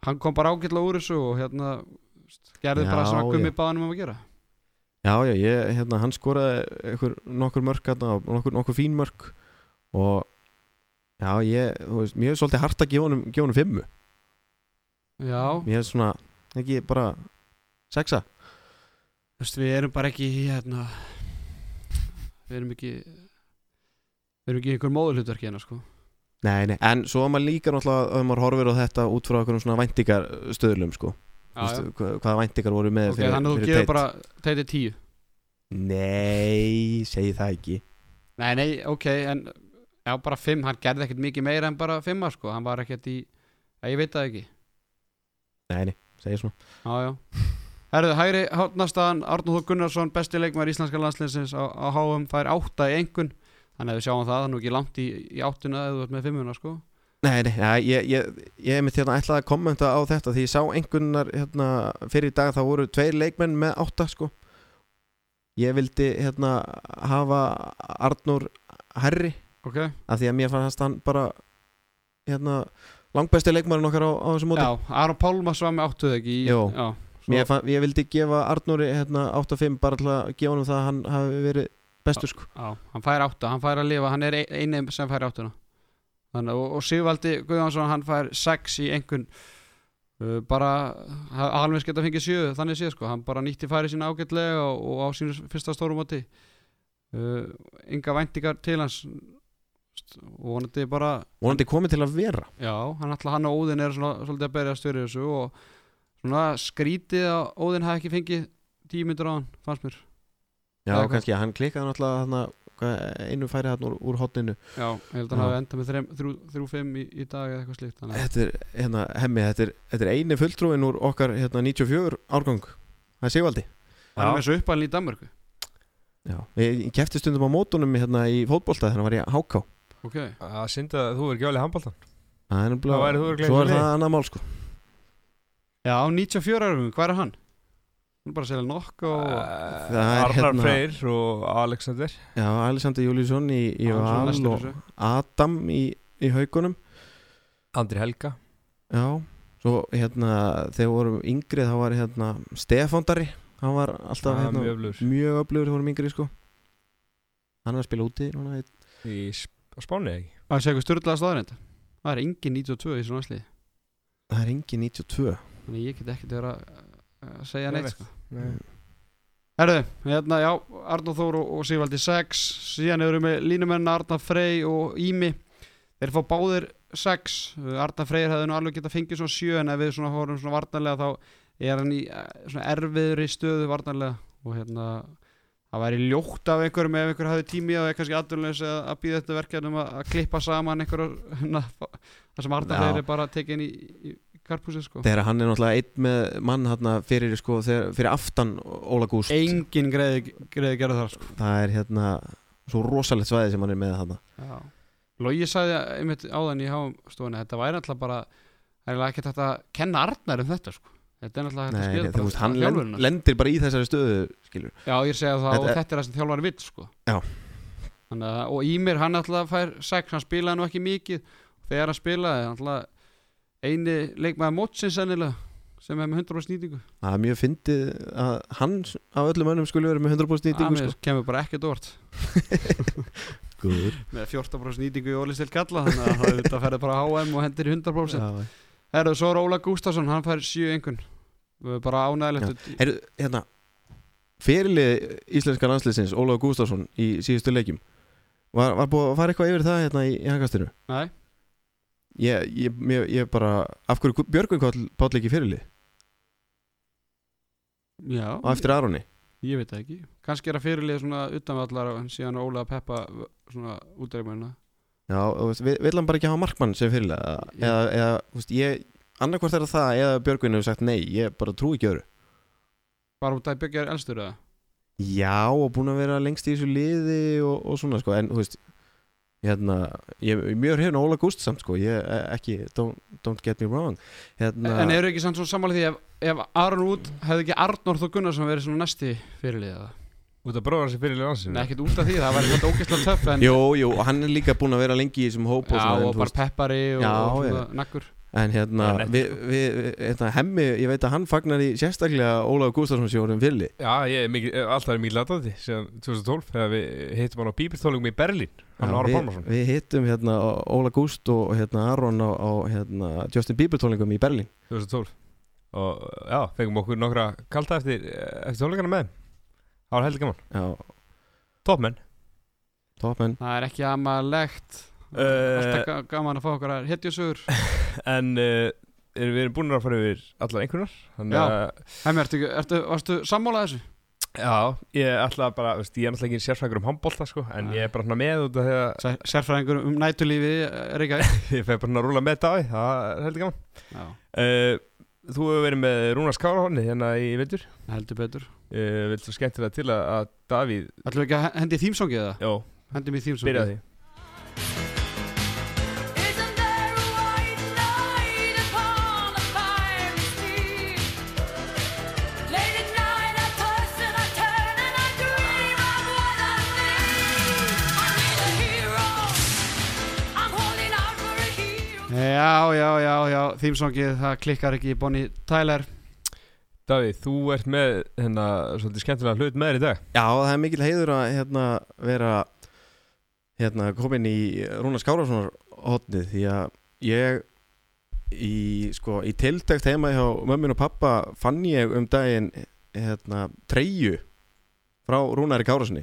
hann kom bara ágætlega úr þessu og hérna gerði bara Já, svona gummi já. baðanum um að gera. Já, já, ég, hérna, hann skoraði nokkur mörk hérna, nokkur, nokkur fín mörk og já, ég, þú veist, mér er svolítið hart að gefa honum, fimmu. Já, mér er svona, ekki bara sexa. Þú veist, við erum bara ekki hérna við erum ekki við erum ekki einhver móðulhutverki hérna sko Nei, nei, en svo að maður líka náttúrulega ef maður horfir á þetta út frá einhverjum svona væntingar stöðlum, sko veist, hva- hvaða væntingar voru með ok, þannig að þú gefur bara teiti tíu. Nei, segi það ekki. Nei, nei, ok, en já, bara fimm, hann gerði ekkert mikið meira en bara fimma sko, hann var ekkert í ég veit það ekki, Nei, nei, segi svona. Já, já. Herðu, hægri hátnastaðan, Arnóð Gunnarsson, besti leikmar íslenska landsliðsins á, á HM, fær átta í engun þannig að við sjáum það, það er nú ekki langt í, í áttuna eða þú ert með fimmuna, sko. Nei, nei, ja, ég, ég, ég hef mitt hérna ætlaði að kommenta á þetta því ég sá einhvernar hérna, fyrir í dag þá voru tveir leikmenn með átta sko. Ég vildi hérna hafa Arnór Herri Ok, af því að mér fannst hann bara hérna langbæsti leikmann okkar á, á þessu móti. Já, Aron Pálmas var með áttuð ekki? Jó. já, ég vildi gefa Arnóri hérna 8-5 bara til að gefa honum það að hann hafi verið bestur sko. Já, hann fær átta, hann fær að lifa, hann er ein- eini sem fær áttuna. Þannig, og, og Sigvaldi Guðjónsson, hann fær sex í einhvern uh, bara, alveg geta fengið sjö þannig séð sko, hann bara nýtti færi sína ágætlega og, og á sínu fyrsta stórum átti uh, enga væntingar til hans. Vonandi bara vonandi komið til að vera. Já, hann alltaf hann og Óðinn er svona, svolítið að berja störi þessu og svona skrítið að Óðinn hafi ekki fengið tíu myndur á hann, fannst mér já Eða hvað? kannski, hann klikkaði náttúrulega þarna, hvað, einu færi hann úr, úr hotninu Já, ég held að hann hafi endað með þrem- þrjú- þrjú fimm í, í dag eða eitthvað slíkt Þetta er, hérna, hemmi, þetta er, þetta er eini fulltrúin úr okkar hérna, 94 árgang. Það er Sigvaldi. Hann er með þessu uppalinn í Danmörku? Já. Ég, ég kefti stundum á mótunum hérna, í fótbolta þegar hann var í HK Ok. Það syndi að þú er ekki alveg handbóltan Það er Þá nefnilega- væri þú örugglega Svo er það annað mál sko. Já, 94 árum, hvað er hann? Bara að selja nokk og Það er Arnar hérna- Freyr og Alexander. Já, Alexander Júliusson í, í Val og. Adam í, í haugunum Andri Helga. Já, svo hérna þegar við vorum yngri þá var hérna Stefán Darri, hann var alltaf Ah, hérna, mjög öflugur. þegar við vorum yngri sko. Hann er að spila úti núna í- í Sp- á Spáni eða ekki? Það er eitthvað styrlaða staðarind Það er engin 92 í svona næstlið Það er engin 92 Þannig ég get ekkert vera að segja Nei, neitt nei. sko. Herðu, hérna, já, Arnóð Þór og, og Sigvaldi 6 Síðan eru við með línumenn Arnar Frey og Ími Þeir fá báðir 6 Arnar Freyr hefði nú alveg getað fengið svona 7 En ef við svona horfum svona varnarlega Þá er hann í eh, svona erfiðri stöðu varnarlega Og hérna það væri ljótt af einhverjum ef einhver hafði tími og er kannski aðdurleis að, að býða þetta verkefnum að, að klippa saman einhverjum það sem Arnar Já. Freyr er bara tekið inn í, í, í karpúsið sko þegar hann er náttúrulega einn með mann hérna fyrir, sko, þegar, fyrir aftan Óla Gúst engin greiði, greiði gerði þar sko. það er hérna svo rosalegt svæði sem hann er með þarna Já. Logi sagði einmitt áðan í hástofunni þetta væri alltaf bara það er ekki þetta að kenna Arnar um þetta sko. þetta er Nei, þetta þú veist, hann lend, þjálfurinn lendir bara í þessari stöðu skilur Já, ég segja það Þetta- og þetta er það sem þjálfari vill sko. Já. Þannig og Ímir hann alltaf fær sex, hann spilaði nú ekki mikið þegar hann spilaði, hann alltaf eini leikmaður mótsins sennilega sem er með 100% nýtingu það er mjög fyndið að hann af öllum önnum skulle vera með 100% nýtingu Amir sko. kemur bara ekkert orð með 14% nýtingu í Ólistil Kalla þannig að það þetta ferði bara HM og hendir í 100% Já. Herru, svo er Óla Gústafsson, hann fær 7 einhvern bara ánægilegt Heyrðu, hérna fyrirlið íslenska landsliðsins Ólaug Gústafsson í síðustu leikjum. Var, var búið að fara eitthvað yfir það hérna í, í hangastinu Nei, ég, ég, ég, ég bara af hverju Björgvin Páll ekki fyrirlið? Já, og eftir Aroni? Ég veit það ekki. Kannski er að fyrirlið svona utanvallar en síðan Óla peppa svona útreikmennina já, og veist, vi- vill hann bara ekki hafa markmann sem fyrirlið? Eða, eða, eða þú veist, ég annarkvort er það eða Björgvin hefur sagt nei ég bara trú ekki öðru. Bara út að byggja elstur eða? Já, og búin að vera lengst í þessu liði og, og svona, sko, en, þú veist hérna, ég er mjög hrifin á Óla Gúst samt, sko, ég eh, ekki don't, don't get me wrong. Hérna, En eru ekki samt svo sammálið því ef, ef Aron út hefði ekki Arnór Þór Gunnarsson verið svona næsti fyrirlið eða? Út af bróðar sem fyrirlega Nei, landsinu ekkert út af því, það var eitthvað ógeðslega töff en, Jú, jú, og hann er líka búin að vera lengi í þessum hóp og Já, svona, en, og bara peppari og, Já, og svona nakkur en hérna, við, við, hérna, hemmi, ég veit að hann fagnar í sérstaklega Ólaug Gústarsson sem vorum fylli Já, ég er mikið, alltaf er mikið latandi síðan 2012 þegar við hittum hann á bíbirtólingum í Berlín. Hann Ára við, Pálmarsson við hittum hérna Óla Gúst og hérna Aron á, á hérna, Justin Bieber tólingum í Berlín. 2012 og já, fengum okkur nokkra kalda eftir, eftir tónleikana með þeim. það var heldur gaman, Já, toppmenn toppmenn Það er ekki amalegt Alltaf ga- gaman að fá okkar að hetjusögur en uh, erum við erum búin að fara yfir allar einhvernar Já. Hemmi, ertu, ertu, varstu sammálað þessu? já, ég ætla bara, veist, ég er náttúrulega ekki sérfræðingur um handbólta sko, en Nei. ég er bara svona með út af því að Sér- Sérfræðingur um nætulífi er ekki ég feg bara svona að rúla með þetta á því, það er heldur gaman. Uh, þú hefur verið með Rúnar Skárahorni hérna í vindur heldur betur. Uh, vil svo skemmtilega til að, að Davíð, Ætlum við ekki að hendi í þýmsongið það? já, Hendum Já, já, já, já, þýmsongið það klikkar ekki í Bonnie Tyler. Davíð, þú ert með hérna svolítið skemmtilega hlut með þér í dag. Já, það er mikil heiður að hérna, vera hérna, komin í Rúnar Skárafssonar hotnið því að ég í, sko, í tiltækt heima hjá mömmin og pappa fann ég um daginn hérna, treyju frá Rúnari Kárafssoni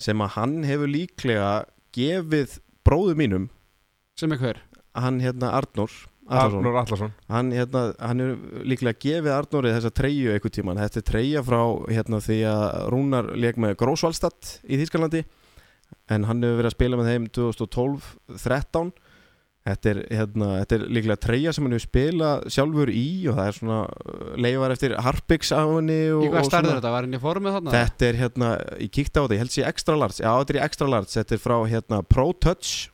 sem að hann hefur líklega gefið bróðu mínum sem er hver hann hérna Arnór Arnarsson. Arnur Allarsson hann, hérna, hann er líklega gefið Arnóri þessa treyju einhvern tíman þetta er treyja frá hérna, því að Rúnar leik með Grósvallstadt í Þýskalandi. En hann hefur verið að spila með þeim 2012-13 þetta er, hérna, þetta er líklega treyja sem hann hefur spilað sjálfur í og það er svona uh, leifar eftir Harpix af henni og, Í hvað og þetta? Var henni formið þarna? Þetta er hérna, ég kíkti á þetta, ég held sér extra large. Já, þetta er í extra large, þetta er frá hérna Pro Touch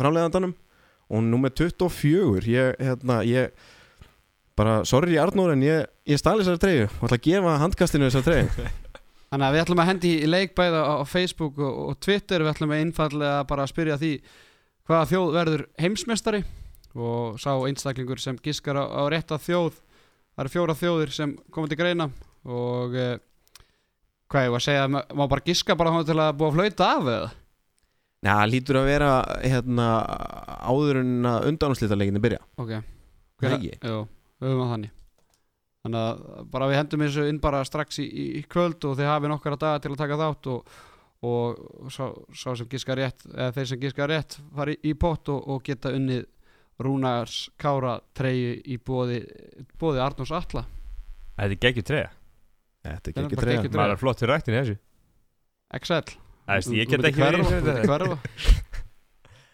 framleiðandanum og nummer 24 ég, hérna, ég bara, sorry Arnór en ég, ég stali þessari treyju. Og ætla að gefa handkastinu þessari treyju. Þannig að við ætlum að hendi í leik bæða á á Facebook og, og Twitter. Við ætlum að einfallega bara að spyrja því hvaða þjóð verður heimsmeistari. Og sá einstaklingur sem giskar á, á rétta þjóð. Það eru fjóra þjóðir sem koma til greina. Og eh, hvað ég var að segja, má bara giska bara til að búa að flauta af eða? Já, lítur að vera hérna, áður en að undanúslitaleikinni byrja. Ok, Það ekki? Jú, við höfum að þannig. Þannig að bara við hendum þessu inn bara strax í, í, í kvöld og þið hafið nokkara daga til að taka þátt og, og sá, sá sem giskar rétt eða þeir sem giskar rétt fari í pott og, og geta unnið Rúnars Kára treyju í bóði, bóði Arnórs Alla Þetta er geggjur treya Þetta er Það er bara treyja. geggjur- maður er flott til rættin í þessu. XL veist, Ég get ekki verið.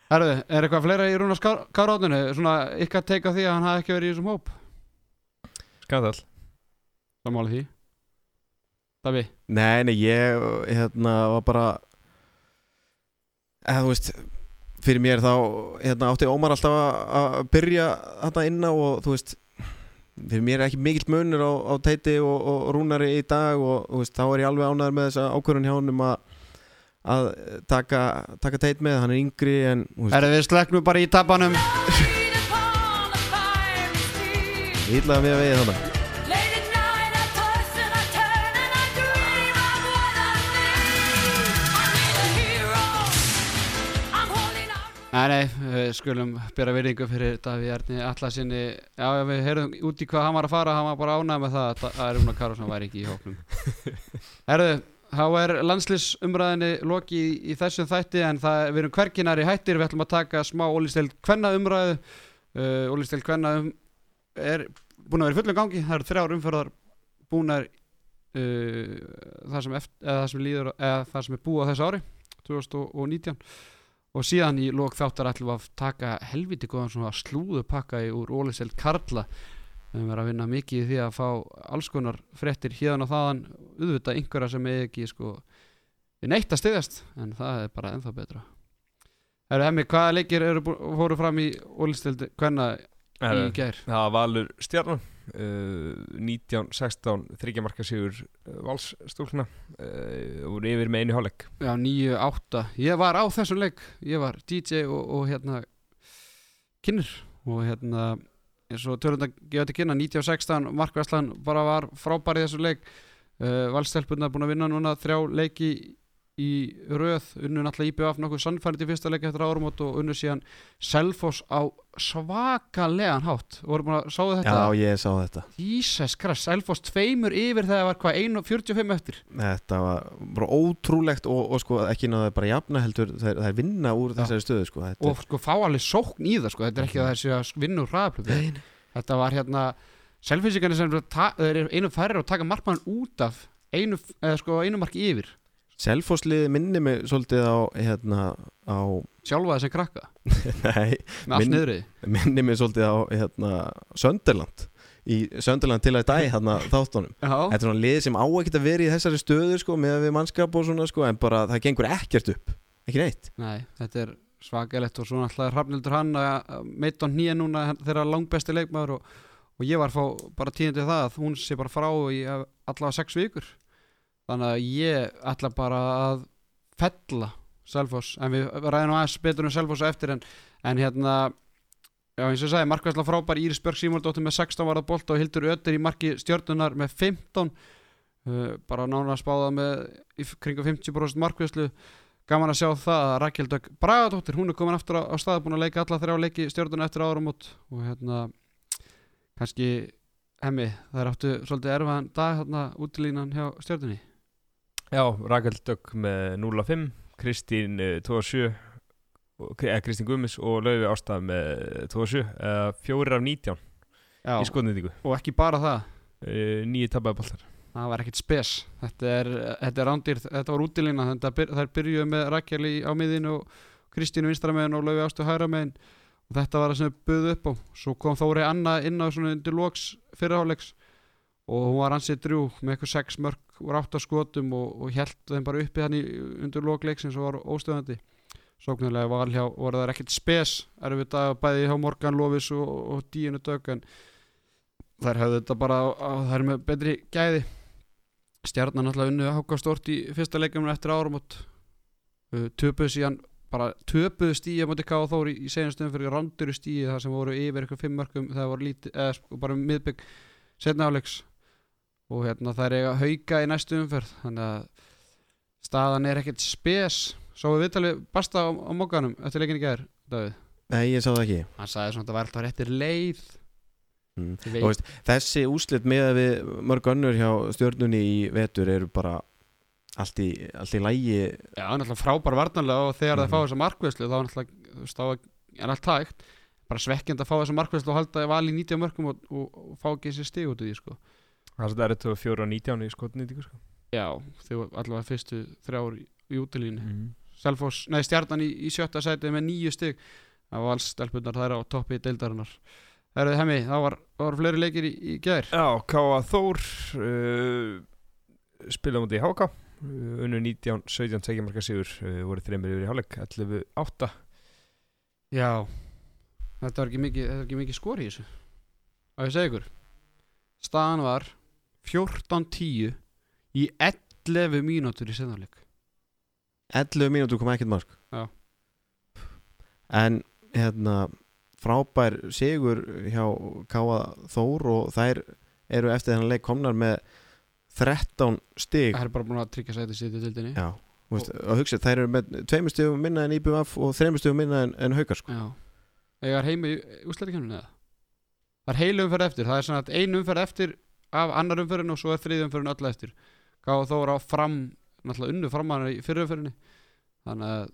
Herðu, er eitthvað fleira í Rúnars Kárátninu? Svona ykkar teika því að hann hafi ekki verið í þessum hóp? Skandal Sammála því. Davi Nei, nei, ég hérna var bara eða þú veist fyrir mér þá hérna, átti Ómar alltaf að- byrja þarna inná og þú veist fyrir mér er ekki mikill munur á, á teiti og, og rúnari í dag og þú veist, þá er ég alveg ánæður með þessa ákvörðun hjá honum að að taka, taka teit með, hann er yngri en Herðu, við sleknum bara í tapanum ítlaða með vegið þannig Late at night I toss and I turn and I dream of what I need. I need a hero. I'm holding out. Nei, nei, við skulum bera virðingu fyrir Daví Erni Allasinni Já, já, við heyrðum út í hvað hann var að fara hann var bara ánægð með það að að Rúnar Kárásson væri ekki í hóknum Herðu, þá er landslisumræðinni loki í, í þessum þætti en það, við erum hverginari hættir. Við ætlum að taka smá ólisteld kvenna umræðu uh, ólisteld kvenna um, er búin að vera í fullum gangi. Það eru þrjár umferðar búnar uh, það sem, eða, það sem líður það sem er búið á þessu ári 2019 og síðan í lók þáttar ætlum við að taka helviti góðan slúðupakka í úr Óliseld Karla. Við verið að vinna mikið í því að fá alls konar fréttir hérna og þaðan auðvitað einhverja sem er ekki sko við neitt að styðjast en það er bara ennþá betra. Herru Hemmi, hvaða leikir fóru fram í Óliseld hvenna í gær? Það var Valur Stjarnan uh, 19-16 þryggjamarka sigur uh, valsstúlna uh, og voru yfir með einu hálfleik. Já, 9-8 Ég var á þessum leik. Ég var DJ og, og hérna kynir og hérna eins og tölunda gefa til kynna 1916 Markvæslan bara var frábær í þessum leik uh, Valstelpunna búin að vinna núna þrjá leiki í röð unnu náttúrulega IBF nokkuð sannfærið í fyrsta leik eftir árumót og unnu síðan Selfoss á svakalegan hátt. Voru búin að sáðu þetta? Já, ég sá þetta. Jesus Christ, Selfoss tveimur yfir þegar það var hvað 1.45 eftir? Þetta var bara ótrúlegt og, og sko ekki náðu bara jafna heldur þær, þær vinna úr þessari stöðu sko og sko fá alveg sókn í það sko. þetta er ekki að það sé að vinna úr hraðaplöfu þetta var hérna sem ta- þeir eru einu færri og taka markmann út af einu, eða sko einu marki yfir. Selfossliði minni mig svolítið á hérna á, sjálfa þessi krakka? Nei, með allt Minn- niðri? minni mig svolítið á hérna Sönderland í Sönderland til að dæ hérna þáttunum. Þetta er svona lið sem á ekkert að vera í þessari stöðu sko með við mannskap og svona sko en bara það gengur ekkert upp. Ekki neitt. Nei, þetta er svakalegt og svo náttúrulega Hrafnildur hann að meitt á hnýja núna þeirra langbesti leikmaður og, og ég var fá bara tíðandi það að hún sé bara frá í allavega sex vikur. Þannig að ég ætla bara að fella Selfoss en við ræðum aðeins betur um Selfoss eftir en, en hérna já eins og ég sagði, markværsla frábær Íris Björg Símóldóttir með 16 varða bolt og Hildur Ötter í marki stjörnunar með 15 uh, bara nána spáða með kringum 50% markværslu gaman að sjá það að Rakel Dögg Bragadóttir, hún er komin aftur á, á stað búin að leika alla þrjá leiki stjörnuna eftir áramót og hérna kannski hemmi, það er áttu svolítið erfaðan dag þarna útilínan hjá stjörnunni? Já, Rakel Dögg með 0-5 Kristín uh, 2-7 og- eða Kristín Gummis og Laufi Ástaf með 2-7 eða 4 af 19 Já, í skotnýtingu og ekki bara það? Nýju tapaði boltar. Það var ekkert spes. Þetta er, þetta er rándir, þetta var útilína. Þetta byr, þær byrjuðu með Rakel á miðinu og Kristínu vinstra megin og Laufi Ástu hægra megin og þetta var það sem við buðu upp á. Svo kom Þóri Anna inn á svona undir loks fyrirháleiks og hún var ansið drjú með eitthvað sex mörg úr átta skotum og, og held þeim bara uppi hann í undir lokleiksins og var óstöðandi. Sóknarlega hjá voru það ekkert spes erfið dag bæði hjá Morgan Lofis og, og Díinu Dögg en þær höfðu þetta bara að þær eru með betri gæði. Stjarnan alltaf unnu háka stort í fyrsta leikjum eftir áramót. Uh, töpuðu síðan bara töpuðu stíi á móti K.A. Þór í, í senastum fyrir randuru stíi þar sem voru yfir eitthvað fimm mörgum það voru lítið, eða sko bara miðbygg setna áleiks og hérna það er eiga hauka í næstu umferð þannig að staðan er ekkert spes. Svo við viðtalið basta á, á mókanum eftir leikinni gæður Davíð? Nei, ég sá það ekki. Hann sagði svona að það var alltaf réttir leið. Mm. Veist, Þessi úslit með að við mörg önnur hjá stjörnunni í vetur eru bara allt í, allt í lægi já, er alltaf frábær varnarlega og þegar Mhm. það fá þessa markveðslu þá er alltaf, þú veist, þá er allt hægt bara svekkjand að fá þessa markveðslu og halda val í 90 mörgum og, og, og fá ekki þessi stig út í því sko. Það er þetta 4 af 19 í skotnýtingu sko. já, þau var allavega fyrstu þrjár í, útilínu mm. Selfoss, nei stjarnan í, í sjötta sæti með nýju stig það var alls stelpunar þær á toppi deildarinnar Það eru hemmi, það var, það var fleiri leikir í, í gær Já, K.A. Þór uh, spila mútið í Háka unnu 19-17 tekjamarka sigur uh, voru þreymir yfir í hálfleik 11-8 Já, þetta var ekki mikið, þetta var ekki mikið skor í þessu. Að ég segja ykkur. Staðan var 14-10 í 11 mínútur í senðarleik 11 mínútur kom ekkert mark. Já. en hérna frábær sigur hjá Káa Þór og þær eru eftir þennan leik komnar með 13 stig. Það er bara búin að tryggja sæti sitt í dildinni Já, þú veist, og hugsa, þær eru með tveimur stigum minna en IBF og þreimur stigum minna en, en haukar sko. Já. Ég er heima í úslætikenninu eða? Það er heil umferð eftir, það er svona að ein umferð eftir af annar umferðin og svo er þrið umferðin öll eftir. Gáða þó á fram, náttúrulega unnu framann í fyrir umferðinni. Þannig að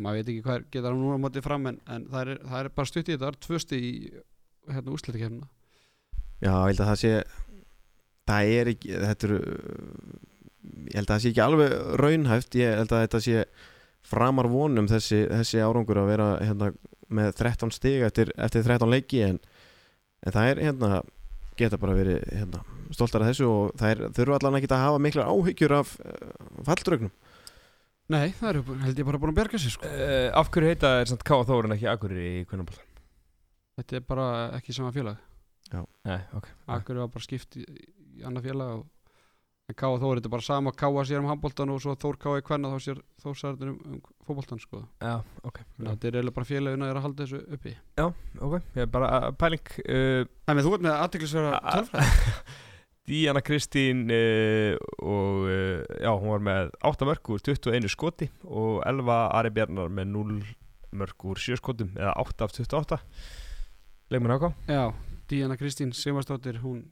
maður veit ekki hvað geta hann núna mótið fram en, en það, er, það er bara stutt í þetta, það er tvö stig í hérna úslætikennina Já, ég held að það sé það er ekki þetta eru ég held að það sé ekki alveg raunhæft ég held að þetta sé framar vonum þessi, þessi árangur að vera hérna, með 13 stig eftir, eftir 13 leiki en, en það er hérna geta bara verið hérna, stoltar af þessu og það er, þurfa allan ekki að hafa miklar áhyggjur af uh, falldraugnum Nei, það eru held ég bara búin að berga sér sko uh, Af hverju heita er samt K.A. Þór en ekki Akureyri í Kunnaball? Þetta er bara ekki sama félag Nei, ok Akkur var bara skipt í, í annað félag og en Þór, þetta er bara sama Káa sér um handbóltan og svo Þór Káa í kvenna þá sér Þór særður um, um fótboltan sko. Já, ok. Að þetta er eiginlega bara félagina er að halda þessu uppi. Ok, ég er bara uh, pæling uh, Það með þú ert með aðtiklisverða A- tölfræði. Díana Kristín uh, og uh, já, hún var með 8 mörg úr 21 skoti og Elva Ari Bjarnar með 0 mörg úr 7 skotum eða 8 af 28 Leikmann áká Já, Díana Kristín Simarsdóttir hún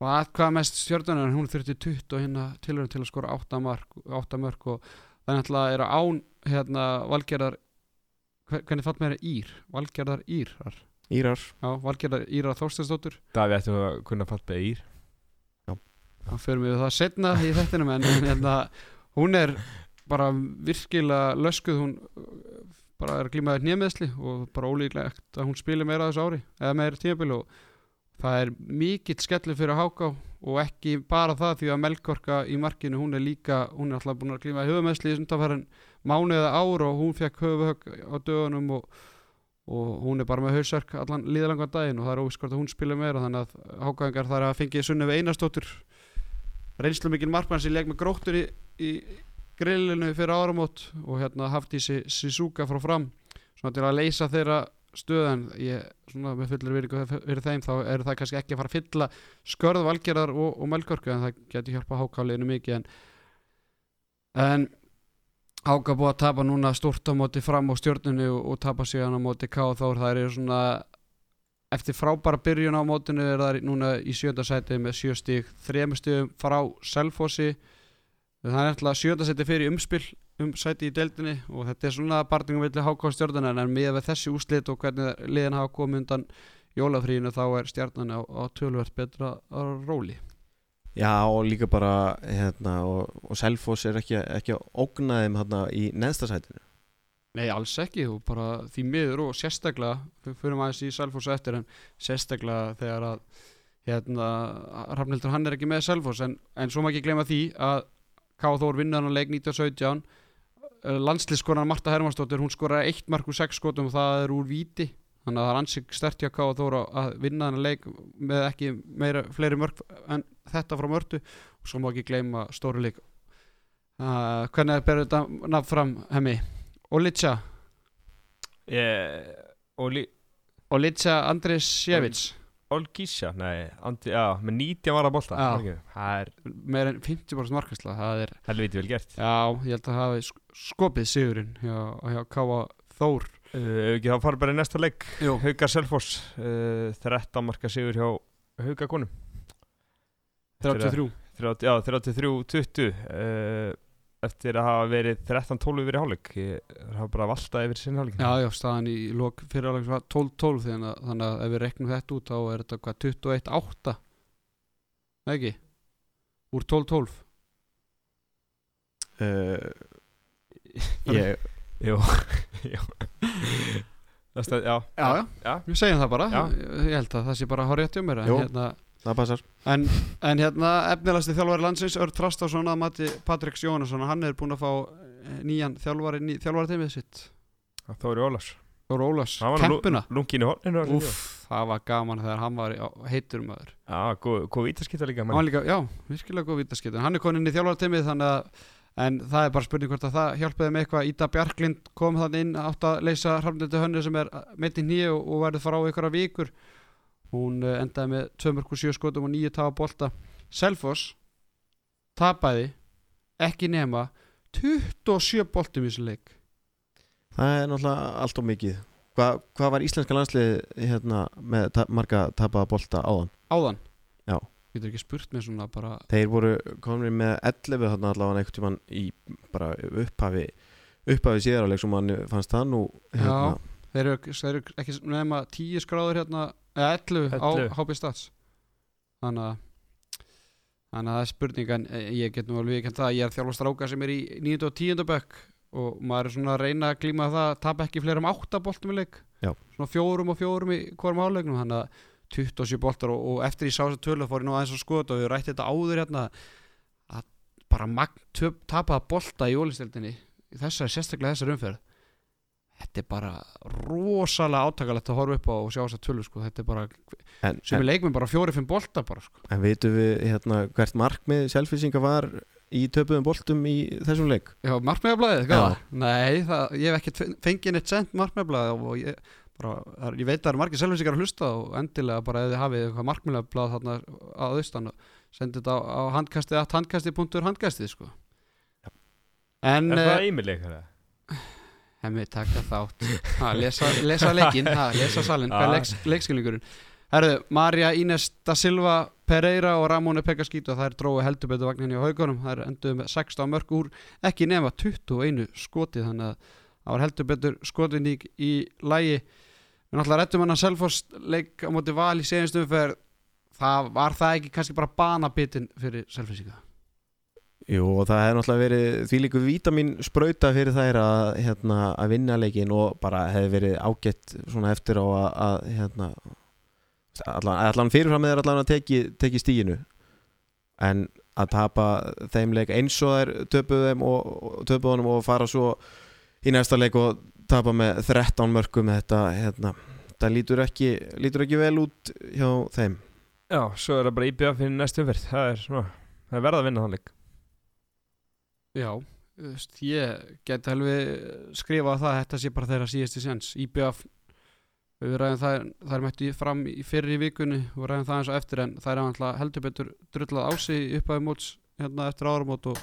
var hvað mest stjórnunar en hún þurfti 20 og hérna tilhörun til að skora 8 mark 8 mörg og það er náttúrulega er án hérna valgerðar hver- hvernig fatt mér er Ír valgerðar Írar Írar Já, valgerðar Írar Þorsteinsdóttir Daví ættum við að kunna fatta ír Það fyrir mig við það setna í þettinum en, hérna, hún er bara virkilega löskuð hún bara er að glímaði nýjameðsli og bara ólíklegt að hún spili meira þessu ári eða meira tímabili og það er mikill skellu fyrir Háká og ekki bara það því að Melkorka í markinu hún er líka, hún er alltaf búin að höfumeðsli í sundafærin mánu eða ár og hún fekk höfuhögg á dögunum og, og hún er bara með hausverk allan líðalangan daginn og það er óviskort að hún spila meira þannig að Hákáingar þar að fengið Sunnefi Einarsdóttur. Reynslu mikil markmann sem leik með gróttur í, í grillinu fyrir áramót og hérna hafði þessi Suzuka frá fram svona til að leysa þeirra stöðan ég, svona með fullir virðingu fyrir þeim þá eru það kannski ekki að fara að fylla skörð valgerðar og, og melgörku en það getur hjálpa hákáliðinu mikið en, en Háka búið að tapa núna stort á móti fram á stjórnunu og, og tapa síðan á móti K. Og Þór það svona eftir frábæra byrjun á mótinu er það núna í sjönda sæti með sjö stík þrejum stígum frá Selfossi. Það er alltaf sjönda sæti fyrir umspill um sæti í deildinni og þetta er svona barningum villi háká stjórnuna en með við þessi úslit og hvernig liðin hafa komið undan jólafríinu þá er stjarnan á, á tölvöld betra róli Já og líka bara hérna, og, og Selfoss er ekki, ekki að ógna þeim hérna, í neðsta sætinu Nei, alls ekki og bara því miður og sérstaklega f- fyrir maður í Selfoss á eftir en sérstaklega þegar að hérna, Rafnildur hann er ekki með Selfoss en, en svo maður ekki gleyma því að K. Þór vinna hann að leik 1917 landslískoran Marta Hermansdóttir hún skoraði eitt mark úr sex skotum og það er úr víti. Þannig að það er ansið stert hjá K. Þór að- að vinna hann að leik með ekki meira, fleiri mörg en þetta frá mörtu. Og svo má ekki gleyma stóri leik. Uh, hvernig ber þetta nafn fram hemmi? Olitsa? Yeah. Oli Olitsa Andresjevits Olgísja, nei, andi, já, með 90 var að ekki? Það er meir en 50% markasla það er, helviti vel gert. Já, ég held að það hafi skopið sigurinn hjá, hjá Káa Þór. Uh, ef ekki þá fara bara í næsta leik. Jú. Haukar Selfoss uh, 13 marka sigur hjá Haukakonum 33 30, já, 33-20 uh, eftir að hafa verið 13-12 yfir í hálfleik. Það hafa bara valtað yfir sinni hálfleik Já, já, staðan í lok fyrirháleik var 12-12 þannig, að- þannig að ef við reknum þetta út þá er þetta hvað 21-8 Nei ekki? Úr 12-12 uh, ég, Jú, jú. Það stað, já, Já, já, já. Við segjum það bara. Ég held að það sé bara rétt hjá mér en hérna, það passar. En, en hérna efnilegasti þjálfari landsins Örd Þrastásson að mati Patriks Jónasson hann er búinn að fá eh, nýjan þjálfari ný, þjálfari teimið sitt. Þóri Þóru Ólafs, Hann var nú kempuna Úff, það var gaman þegar hann var heitur maður. Já, góð, vítaskipta líka já, virkilega góð vítaskipti. Hann er konin í þjálfari teimið þannig að En það er bara spurning hvort að það hjálpaði með eitthvað. Ída Bjarklind kom þannig inn átt að leysa Hrafnildi Hönnu sem er mitt í nýju og, og verður fara á ykkur vikur. Hún uh, endaði með 2.7 skotum og 9 tafa bolta. Selfoss tapaði ekki nema 27 boltum í þessu leik. Það er náttúrulega allt og mikið. Hva, hvað var íslenska landslið hérna, með ta marga tapaða bolta áðan? Áðan? Já. Getur ekki spurt með svona bara þeir voru komin með 11 þarna allavega einhvern tímann í bara upphafi upphafi síðarleik sem mann fannst það nú hérna, Þeir eru, þeir eru ekki nema 10 skráður hérna eða 11, 11. á HB Stats Þannig að Þannig að það er spurning en eh, ég get nú alveg ekki það að ég er þjálfa stráka sem er í 9. og 10. bekk og maður er svona að reyna að glíma það að tapa ekki fleiri um 8 boltum í leik Já. svona fjórum og fjórum í hvorm áleiknum þannig að 27 boltar og, og eftir ég sá þess að tölu fór ég nú aðeins að skoða og við rætti þetta áður hérna að bara tapaða bolta í ólistildinni þessari sérstaklega þessari umferð þetta er bara rosalega átakalegt að horfa upp á og sjá þess að tölu sko. þetta er bara, en, sem er leikminn bara fjóri-fimm bolta bara sko. en veitum við hérna, hvert markmið selfisinga var í töpuðum boltum í þessum leik Já, markmeðablaðið, Já. hvað? Nei, það, ég hef ekkert fengið neitt sent markmeðablaðið og ég, bara, það er- ég veit að það eru margir selvisingar að hlusta og endilega bara ef þið hafið eitthvað markmeðablað þarna á austan sendið þetta á, á handkastið at handkasti.handkastið sko. En Er eh, það Emil Hemmi, taka þátt. Ha, lesa, lesa leikinn, ha, lesa salin Ah. leiks, leikskilningurinn? Herðu, Marja Ines da Silva Pereira og Ramóni Pekkaskít og það er drói heldur betur vagninni á haugunum það er enduð með 16 mörg úr ekki nema 21 skoti þannig að það var heldur betur skotvinník í lægi við náttúrulega rettum hann að Selfoss leik á móti val í segjumstum fyrir það var það ekki kannski bara banabitin fyrir Selfossinga Jú og það hefði náttúrulega verið því líku vítamin sprauta fyrir þær að, hérna, að vinna leikin og bara hefði verið ágætt svona eftir á að, að hérna, allan, allan fyrirfram þær allan að teki, teki stíginu en að tapa þeim leik eins og þær töpuðu þeim og, og töpuðu honum og fara svo í næsta leik og tapa með 13 mörgum þetta, hérna, það lítur ekki, lítur ekki vel út hjá þeim. Já, svo er það bara IBF fyrir næstu umferð. Það er svona, það er verða að vinna þann leik Já, þú veist, ég get alveg skrifa það að þetta sé bara þeirra síðasti sens IBF við ræðum það, það er mætti fram í fyrir í vikunni og ræðum það eins og eftir en það er alltaf heldur betur drullað á sig upp að móts hérna eftir áramót og,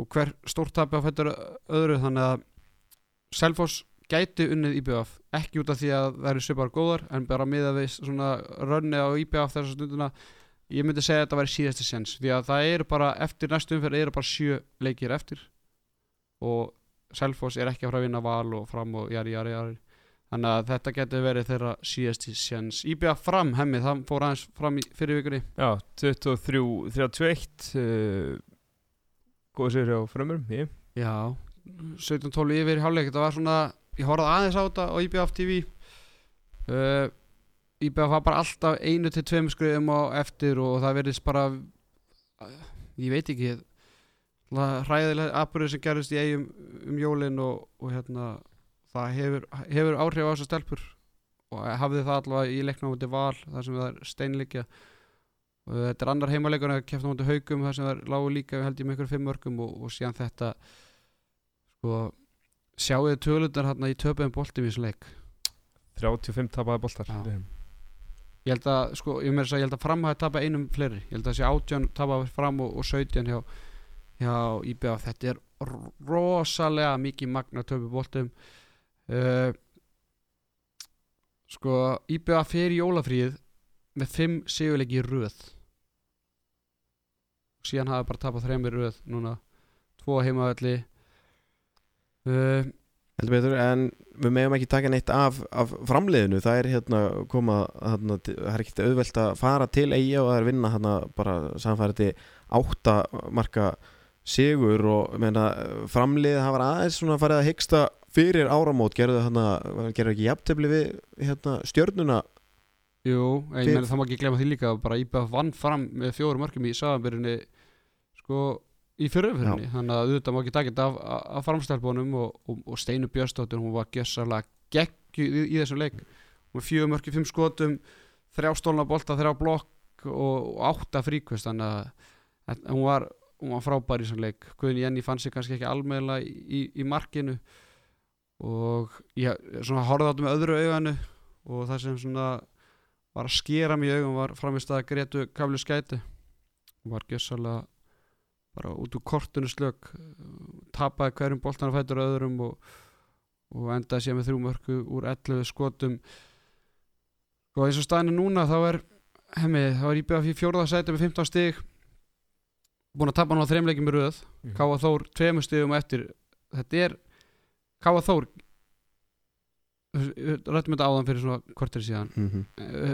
og hver stórtapi á fættur öðru þannig að Selfoss gæti unnið IBF ekki út af því að það eru svipar góðar en bara miða við svona rönni á IBF þessa stundina ég myndi segja að þetta væri síðasti sens því að það eru bara eftir næstu umferð eru bara sjö leikir eftir og Selfoss er ekki að fara að vinna val og fram og jari jari jari. Þannig að þetta getur verið þeirra síðasti sens IBF fram hemmi, það fór aðeins fram í fyrir vikunni. Já, 23-31 uh, Góð sér á frömmurum ég. já, 17-12 yfir hálfleik. Þetta var svona, ég horfði aðeins á þetta á IBF TV uh, IBF var bara alltaf einu til tveim skrifum á eftir og það verðist bara ég veit ekki hræðilega atbyrður sem gerist í eigum um jólin og, og hérna það hefur, hefur áhrif á þessar stelpur og hafði það allavega í leikna á múti val þar sem það er steinleikja. Og þetta er annar heimalegur en að kefta á múti haugum þar sem það lágu líka held ég með ykkur fimm mörgum og, og síðan þetta sko sjáuðu tölundar hérna í töpuðum boltum í þessu leik? 35 tapaði boltar. Já. ég held að sko, ég, meira að segja, ég held að fram hafi tapað einum fleiri. Ég held að þessi átján tapað fram og, og 17 hjá, hjá IBF þetta er rosalega mikið magna töpu boltum. Uh, sko IBF fer í jólafríð með 5 sigurleiki í röð. Síðan hafi bara tapað þreymir röð núna. Tvo heimavalli uh, heldur betur, en við meðum ekki taka neitt af, af framleiðinu, það er hérna koma, hérna, það er ekkert auðvelt að fara til eiga og það er vinna hérna bara samfærið átta marka sigur og meina, framlið það var aðeins svona farið að hyggsta fyrir áramót. Gerðu þarna, gerðu ekki jafntefli við hérna, stjörnuna? Jú, en ég Við- meina það má ekki glemma því líka bara IBF vann fram með fjórum mörgum í samanbyrjunni sko í fyriröfyrinni þannig að auðvitað má ekki taka þetta af, af, framstelpunum og, og, og Steinu Björnsdóttir hún var gjössalega geggjuð í, í þessum leik. Hún var fjögur mörg í fimm skotum þrjá stólna bolta, þrjá blokk og, og átta fríkvist. Þannig að, hún, var, hún var frábær í þessum leik. Guðni Jenny fann sig kannski ekki almeðlega í, í, í markinu. Og ég horfði á þetta með öðru auganu og það sem svona var að skera mig í augum var framist að Gretu Kavli Skæti hún var gjössalega bara út úr kortinu slög tapaði hverjum boltan að fætur öðrum og, og endaði sér með þrjú mörku úr 11 skotum. Og eins og staðinu núna þá er hemmi, þá er íbjöð fyrir fjórða sæti með 15 stig búin að tapa hann á þreimleikim í röð. Káa Þór tveimur stigum á eftir. Þetta er Káa Þór rættum þetta áðan fyrir svona kortir síðan. Mm -hmm.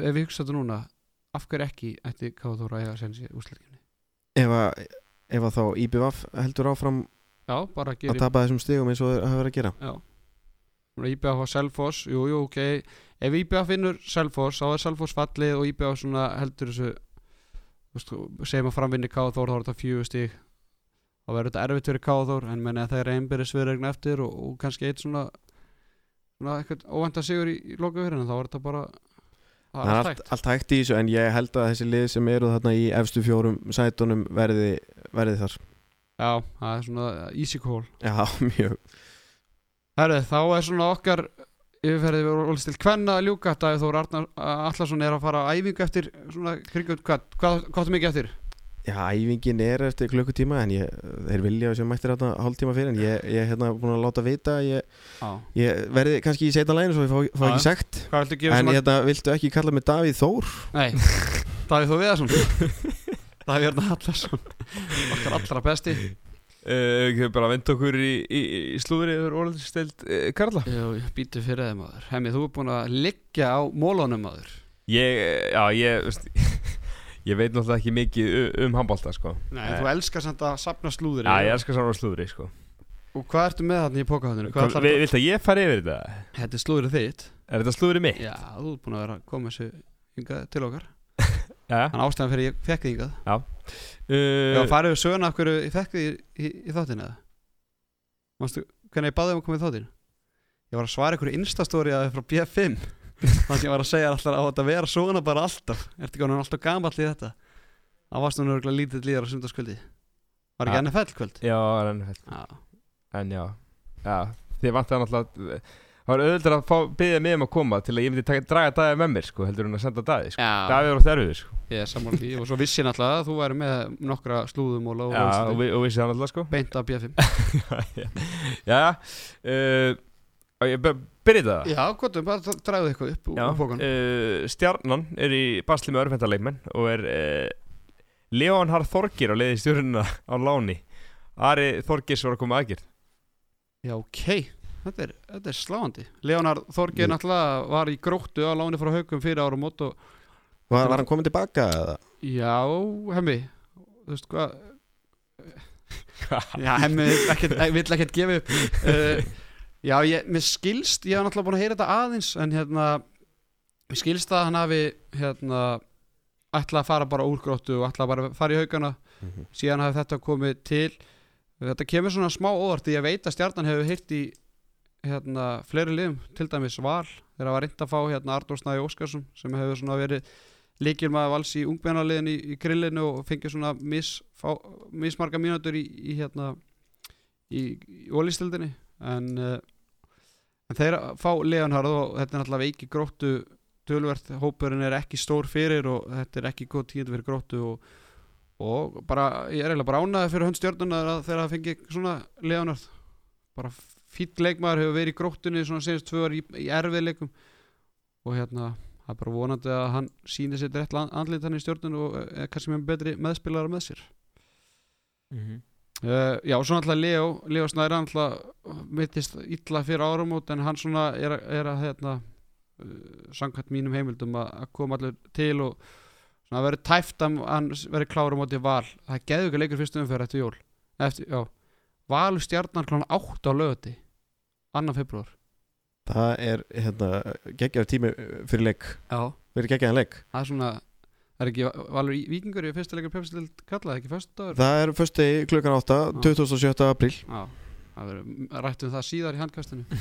Ef við hugsa þetta núna af hverju ekki ætti Káa Þór að eiga sensi úsleikinni ef, að, ef að þá IBVF heldur áfram já, að tapa þessum stigum eins og það verið að gera. Já. IBF á Selfoss, jú, jú, ok. Ef IBF vinnur Selfoss þá er Selfoss fallið og svona heldur þessu segjum að framvinni Káa Þór þá er þetta fjögur stig. Þá verður þetta erfitt fyrir Káa Þór en menn að það er einbyrðis viðregna eftir og, og kannski eitt svona svona eitthvað óvænta sigur í, í lokaverðinu þá er þetta bara það er allt, allt hægt? í þessu en ég held að þessi lið sem eru þarna í efstu fjórum sætunum verði, verði þar. Já, það er svona easy call. Já, mjög. Herri, þá er svona okkar yfirferðið við volist til hvenna að ljúka. Davíð Þór Arnar Allarsson er að fara á æfingu eftir svona kringut, hvað, hvað, hvað er mikið eftir? Já, æfingin er eftir klukkutíma en ég, þeir vilja sem mættir þetta hálftíma fyrir en ég, ég er hérna búin að láta vita ég, Já. ég verði kannski í setna læginu svo ég fá, fá Já. ekki sagt en hérna, viltu ekki kalla mig Davíð Þór? Nei, Davíð Þór Viðarsson. Davíð Arnar Allarsson okkar allra besti. Uh, Við bara venda okkur í, í, í slúðri yfir orðinstild uh, Karla. Jú, ég býtu fyrir þeim maður. Hemmi, þú er búin að liggja á mólunum maður. Ég, já, ég, veist, ég veit náttúrulega ekki mikið um handbólta, sko Nei, Eh, þú elskar samt að sapna slúður Já, ég elskar svona slúðri, sko Og hvað ertu með þarna í pókahöndinu? Hvað, vi, Viltu að ég fari yfir þetta? Þetta er slúðrið þitt Er þetta slúðri mitt? Já, þú er búin að vera að koma þessu hingað til okkar Já, Þannig ástæðan fyrir ég fekk þig hingað Já, uh, farið við söguna af hverju ég fekk þig í, í, í þáttinu eða? Manstu, hvernig ég baði um að koma í þáttinu? Ég var að svara einhverju instastóri að frá B5 Þannig að ég var að segja alltaf á þetta að vera svona bara alltaf. Ertu hann alltaf gamall í þetta? Það varst nú örgulega lítið líðar á sundarskvöldi Var ekki. NFL kvöld? já, en, Já, en já. Já, þið vantar náttúrulega Það var auðvitað að byggja mig um að koma til að ég myndi taka, draga dagið með mér, sko, heldur en að senda dagið, sko. Já. Dagið var oft erfiður, sko. Ég er því. Og svo vissi ég náttúrulega að þú væri með nokkra slúðumóla og, Já, og, og og vissi það náttúrulega, sko. Beint af B5 Já, uh, byrja það. Já, er bara dragðu eitthvað upp úr Já, pókan uh, Stjarnan er í basli með örfendaleikmenn og er uh, Leonhard Þorgir á leiði stjórnuna á láni. Ari Þorgirs var að koma aðgjörð Já, ok, þetta er, þetta er sláandi. Leonard Þorgeir Jú. náttúrulega var í gróttu á láni frá haugum fyrir árum og Var, var hann komin tilbaka eða? Já, hemmi. Þú veist hvað Já, hemmi vill ekkert, vill ekkert gefa upp. Uh, Já, ég, mér skilst Ég hef náttúrulega búin að heyra þetta aðeins En hérna, mér skilst að hann hafi Hérna ætla að fara bara úr gróttu og ætla bara að fara í haugana Mhm. síðan hafi þetta komið til þetta kemur svona smá óvart því ég veit að stjarnan hefur hýrt í hérna, fleiri liðum, til dæmis Val þegar það var reynd að fá hérna Arnór Snæði Óskarsson sem hefur svona verið líkil maður vals í ungmennaliðin í, í grillinu og fengið svona mis, mismarga mínútur í, í hérna í, í ólistildinni en, uh, en þeir fá Leonhard og þetta er náttúrulega veiki gróttu. Tölvert, hópurinn er ekki stór fyrir og þetta er ekki góð tíð fyrir gróttu og og bara, ég er eiginlega bara ánaði fyrir hönd stjórnunar að þegar það fengi svona Leonard bara fýtt leikmaður hefur verið í gróttunni svona senast tvö ár í, í erfiðleikum. Og hérna, það er bara vonandi að hann síni sér rétt andlið þannig í stjórnun og kannski með betri meðspilara með sér uh, já, svo náttúrulega Leo Leo Snæri hann náttúrulega mittist illa fyrir áramót en hann svona er, er að hérna uh, samkvæmt mínum heimildum að, koma allir til og svona verður tæft að hann verður klára á móti val. Það geður ekki leikur fyrstu umferð eftir jól. Eftir, já, val stjarnar klána 8 á lögati annan februar það er hérna, geggjar tími fyrir leik. Já, fyrir geggjaðan leik. Það er svona það er ekki valur í vikingur í fyrsta leikur pepsild kallað ekki fyrstu dagur það er fösti klukkan 8 Já. 27. apríl já, það verður rætt um það síðar í handkastinu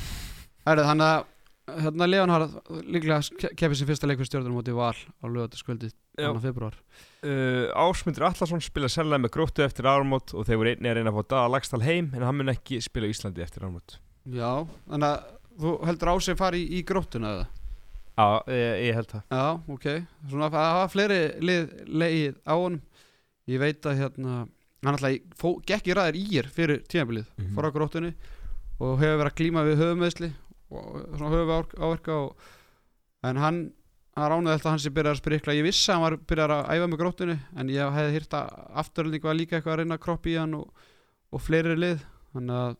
Herðu, þannig að hérna Leon har líklega kefið sér fyrsta leikur stjórnum móti val á lögataskvöldi annan februar Uh, Ásmundur Allarsson spila sérlega með gróttu eftir árumót og þeir voru einnig að reyna að fá Daða Lagstall heim en hann mun ekki spila á Íslandi eftir árumót Já, þannig að þú heldur á sig að fara í, í gróttuna eða? Já, ég, ég held það. Já, ok. Svona að hafa fleiri lið leið á honum. Ég veit að hérna hann alltaf fó, gekk í ræðir ír fyrir tímabilið Mhm. fór á gróttunni og hefur verið að glíma við höfumeðsli og svona höfu áverka og, en hann hann ránaði alltaf hann sem byrjar að sprikla. Ég vissi að hann var byrjar að æfa með gróttunni en ég hefði hýrt að afturölding var líka eitthvað að reyna að kroppa í hann og, og fleiri lið. Þannig að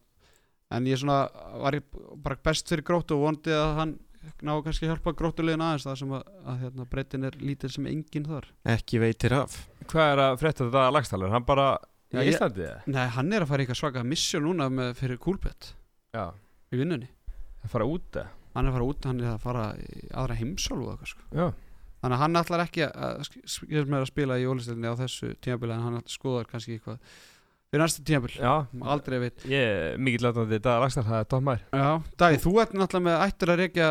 en ég svona var ég bara best fyrir gróttu og vondi að hann ná kannski að hjálpa gróttulegin aðeins það sem að, að hérna, breytin er lítil sem enginn þar ekki veitir af Hvað er að frétta þetta Daða Lagstall? Er hann bara í Íslandi? eða? Nei, hann er að fara í eitthvað svaka missjón núna með, fyrir kúlpett Já, í vinnunni það fara út eða? hann er að fara út, hann er að fara í aðra eitthvað sko. Já, þannig að hann ætlar ekki að, að spila í ólistilni á þessu tímabili en hann ætlar skoðar kannski eitthvað fyrir næsta tímabil, já aldrei veit Ég er mikill látandi Daða Lagstall, það er tótt maður Já, Davíð, þú ert náttúrulega með ættir að reykja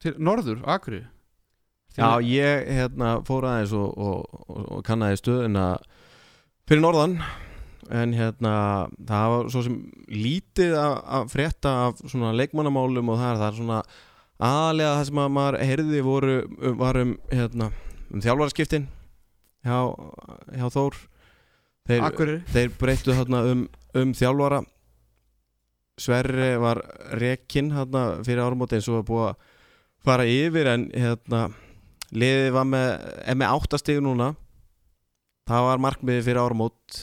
til norður, Akri Já, ég hérna fór aðeins og, og, og, og kannaði stöðuna fyrir norðan en hérna það var svo sem lítið að, að frétta af svona leikmannamálum og það er það er svona aðalega það sem að maður heyrði voru, var um hérna um þjálfaraskiptin hjá, hjá Þór. Þeir, þeir breyttu þarna um, um þjálfara. Sverri var rekinn fyrir árumóti eins og var búið að fara yfir en hérna liðið var með, er með áttastig núna. Það var markmiði fyrir árumót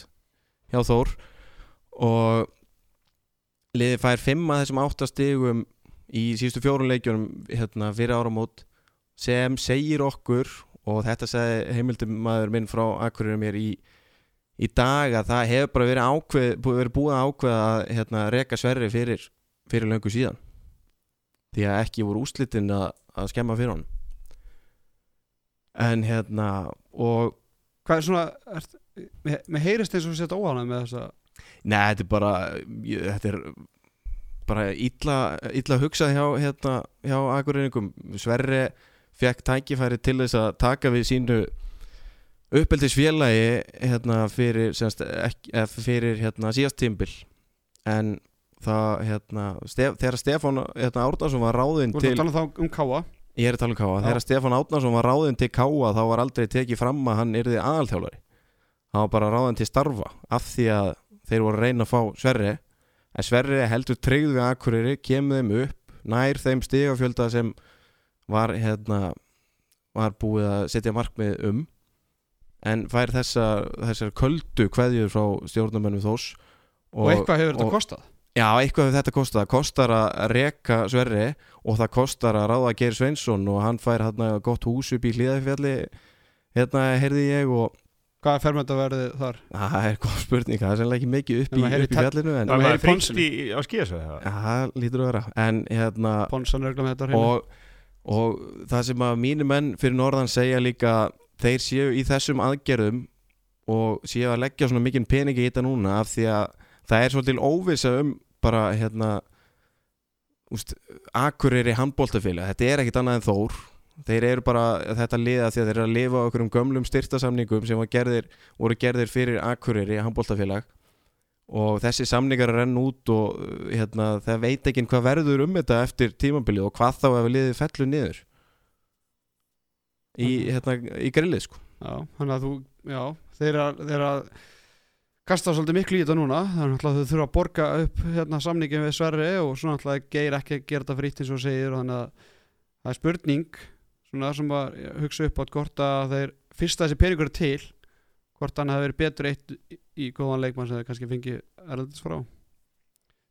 hjá Þór og liðið fær fimm að þessum áttastigum í síðustu fjórun leikjunum hérna, fyrir áramót sem segir okkur og þetta segði heimildum maður minn frá Akureyri mér í, í dag að það hefur bara verið, ákveð, verið búið að ákveða að hérna, reka sverri fyrir, fyrir löngu síðan því að ekki voru úslitin að, að skemma fyrir honum. En hérna og hvað er svona er, með, með heyrist eins og setja óhánað með þessa Nei, þetta er bara þetta er bara illa, illa hugsað hjá, hérna, hjá Akureyningum Sverri fekk tækifæri til þess að taka við sínu uppeldisfélagi hérna, fyrir, semst, ekki, eh, fyrir hérna, síðast tímbil en það hérna, stef, þegar Stefán hérna, Árnason var ráðinn Þú ert til að tala þá um káa ég er að tala um Káa, þegar Stefán Átnarsson var ráðinn til Káa þá var aldrei tekið fram að hann yrði aðalþjálfari. Hann var bara ráðinn til starfa af því að þeir voru að reyna að fá Sverri en Sverri heldur tryggð við Akureyri kemur þeim upp, nær þeim stigafjölda sem var hérna var búið að setja markmið um. En fær þessa, þessar köldu kveðjur frá stjórnumönnum þós og, eitthvað hefur þetta og- kostað Já, eitthvað hefur þetta kostað. Það kostar að reka Sverri og það kostar að ráða Geir Sveinsson og hann fær hérna gott hús upp í hlíðafjalli hérna heyrði ég og hvað er fermyndaverðið þar það er góð spurning, það er sennilega ekki mikið upp En í, upp í fjallinu en Já, Var maður maður heyrir fríkt Ponsinu. í, á skíðasvæði? Já, það lítur að vera en hérna er og, og það sem að mínu menn fyrir norðan segja líka þeir séu í þessum aðgerðum og séu að leggja svona mikinn peningi í þetta núna af því að það er svolítil óvisa um bara hérna úst, Akureyri handbóltafélag þetta er ekkit annað en Þór. Þeir eru bara þetta liða því að þeir eru að lifa okkur um gömlum styrtasamningum sem gerðir, voru gerðir fyrir Akureyri handbóltafélag og þessi samningar renn út og hérna, það veit ekki hvað verður um þetta eftir tímabilið og hvað þá ef liðið fellur niður. Í, hérna, í grillið sko. Já, þannig að þú já, þeir eru að, þeir eru að kasta svolítið miklu í þetta núna. Þannig að þau þurfa að borga upp hérna, samningin við Sverri og svona alltaf geir ekki að gera þetta fritt eins og segir þannig að það er spurning svona sem að hugsa upp átt hvort að þeir fyrst að þessi peningur til hvort hann hafi verið betur eitt í, góðan leikmann sem þeir kannski fengi erlendis frá.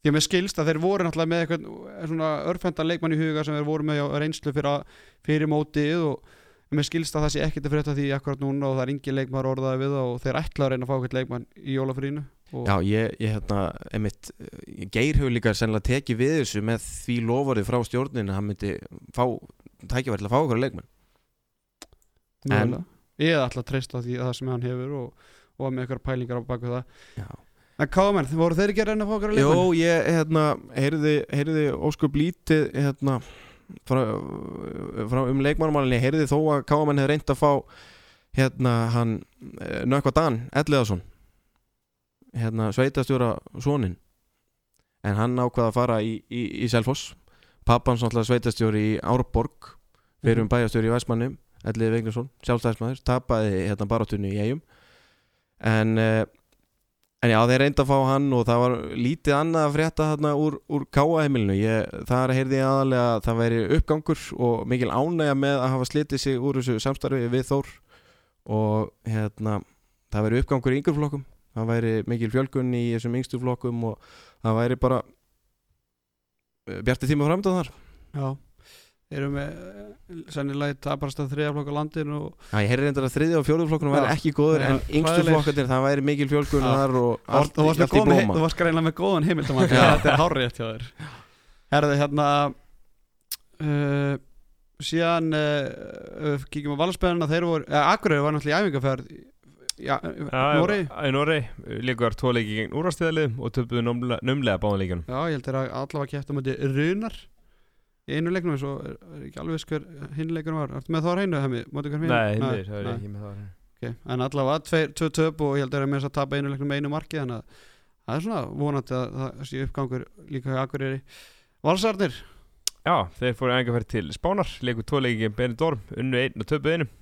Því að mér skilst að þeir voru náttúrulega með eitthvað svona örfendan leikmann í huga sem þeir voru með á reynslu fyrir, að- fyrir mótið og en mér skilst að það sé ekkert að frétta því akkurat núna og það er engin leikmaður orðaði við og þeir ætla að reyna að fá eitthvað leikmann í jólafrínu Já, ég, ég hérna, einmitt eh, Geir hefur líka sennilega tekið við þessu með því lofarið frá stjórnin að hann myndi fá að fá okkur leikmenn mögulega. ég er alltaf að treysta því að það sem hann hefur og, og með eitthvað pælingar á baku það Já. en káðamenn, voru þeir ekki að reyna að fá okkur leikmann? Jó, ég, hérna, heyrði, heyrði frá, frá um leikmannumálinni heyrði þó að Káamenn hefði reynd að fá hérna, hann Nökkva Dan, Elliðarsson hérna, sveitastjóra sonin en hann ákvaða að fara í, í, í Selfoss. Pappans náttúrulega sveitastjóri í Árborg fyrir um bæjastjóri í Væsmanni Elliði Vignesson, sjálfstæðismæður tapaði hérna barátunni í eigum en uh, en já þeir reynda að fá hann og það var lítið annað að frétta þarna úr, úr káaheimilinu þar heyrði ég aðalega að það væri uppgangur og mikil ánægja með að hafa slitið sig úr þessu samstarfi við Þór og hérna það væri uppgangur í yngur flokkum. Það væri mikil fjölgun í þessum yngstu flokkum og það væri bara eh, bjarti tíma framöndan þar. Já, erum við sennilega taparast að þriðaflokk á landinu og Já, ég heyrði reyndar að þriðja og fjóruð flokkunum væri ekki góður en yngstu flokkarnir það væri mikil þar og varst, með allt í blóma. þú varst greinlega með góðan heimildum Já. þetta er hárrétt hjá þér. Herði hérna uh, síðan uh, kíkjum á valspenna þeir voru, eða Akureyri var náttúrulega í Nóri Í Nóri Líkuðar tvo leiki gegn úrvarstíðalið og töpuðu numlega, numlega báðan leikjunum. Já, ég held að allavega kæft á mæti Runar í einu leiknum svo er, er ekki alveg hver hinn leikunum var. Ertu með þá hver hinn? Nei, hindir, það er ekki með það okay. En allavega tveir, tvö töp og ég held að með þess að tapa einu leiknum með einu marki þannig að það er svona vonandi að það sé uppgangur líka hjá Akureyri. Valsarnir? Já, þeir fóru engaferð til Spánar Leiku tvo leiki gegn Benidorm Unnu einn og töpuðu einum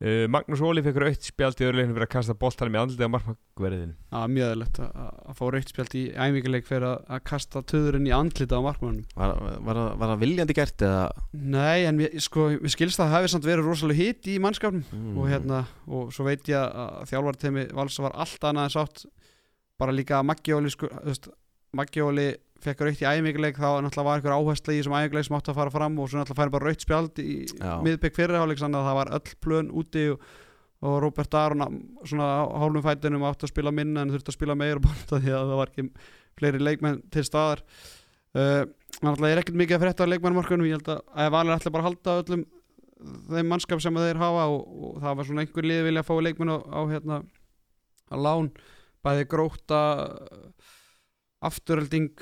uh, Magnús Óli fekk rautt spjald í öruleiknum fyrir að kasta boltanum í andlitið á markmannverðinu Það er mjög eðlilegt að, að fá raukt spjald í æfingarleik fyrir að, að kasta töðurinn í andlita á markmannum var, var, það- var það viljandi gert eða? Nei, en við, sko, við skilst að það hafi samt verið rosalega hitt í mannskapnum. Mm. og hérna, og svo veit ég að þjálfartemi Valsa var allt annað en sátt. Bara líka að Maggi Óli sko, Maggi Óli fekk raukt í æfingarleik þá náttúrulega var einhver áhersla í þessum æfingarleik sem átti að fara fram og svo náttúrulega færi bara raukt spjald í miðbygg fyrirháleik þannig að það var öll plön úti og, og Robert Aron svona hálfum fætinum átti að spila minna en þurfti að spila meira bara því að það var ekki fleiri leikmenn til staðar. Uh, náttúrulega er ekkert mikið að frétta leikmennmarkunum ég held að, Valur ætla bara að halda öllum þeim mannskap sem þeir hafa og, og það var svona einhver lið hérna afturölding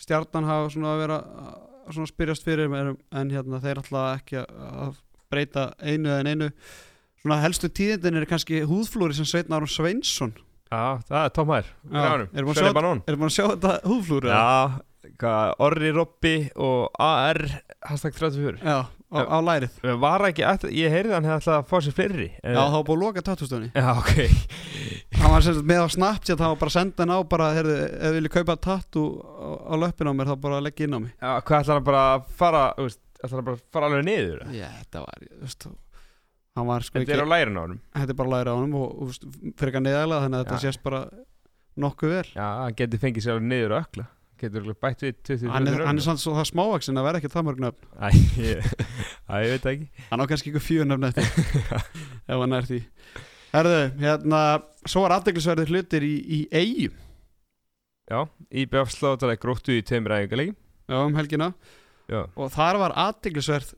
stjarnan hafa svona að vera að svona spyrjast fyrir en, en hérna þeir ætla ekki að, að breyta einu eða einu svona helstu tíðindin er kannski húðflúri sem Sveitn Aron Sveinsson. Já, það er tómaður Já, erum við að sjá- er að þetta húðflúri? Já, Orri Robbi og AR hashtag 34 Já, á, á lærið. Var ekki, eftir, ég heyrði hann hefði alltaf að fá sér fleiri Já, það var búið að loka tattustöðunni Já, ok. Hann var sem með á Snapchat, hann var bara að senda hann á bara, heyrðu, ef þið viljið kaupa tattu á, á löppin á mér, þá bara leggja inn á mig. Já, hvað ætlar hann bara að fara, ætlar hann bara að fara alveg niður? Já, þetta var, þú veist Hann var sko Þetta er á lærin á honum. Þetta er bara læra á honum og, fyrir ekki að neðalega þannig að þetta sést bara nokkuð vel. Já, hann getur fengið sér alveg niður ökla Getur örugglega bætt við 20 hann er, hann er samt svo það smávaksin að vera ekki það mörg nöfn. Æ, ég, æ, ég veit ekki. Hann á kannski ykkur fjögur nöfn eftir ef hann er því. Herðu, hérna, svo var aðdeglisverðir hlutir í, í eigum Já, IBF slátaði gróttu í tveimur æfingarleiki já, um helgina. Já, og þar var aðdeglisverð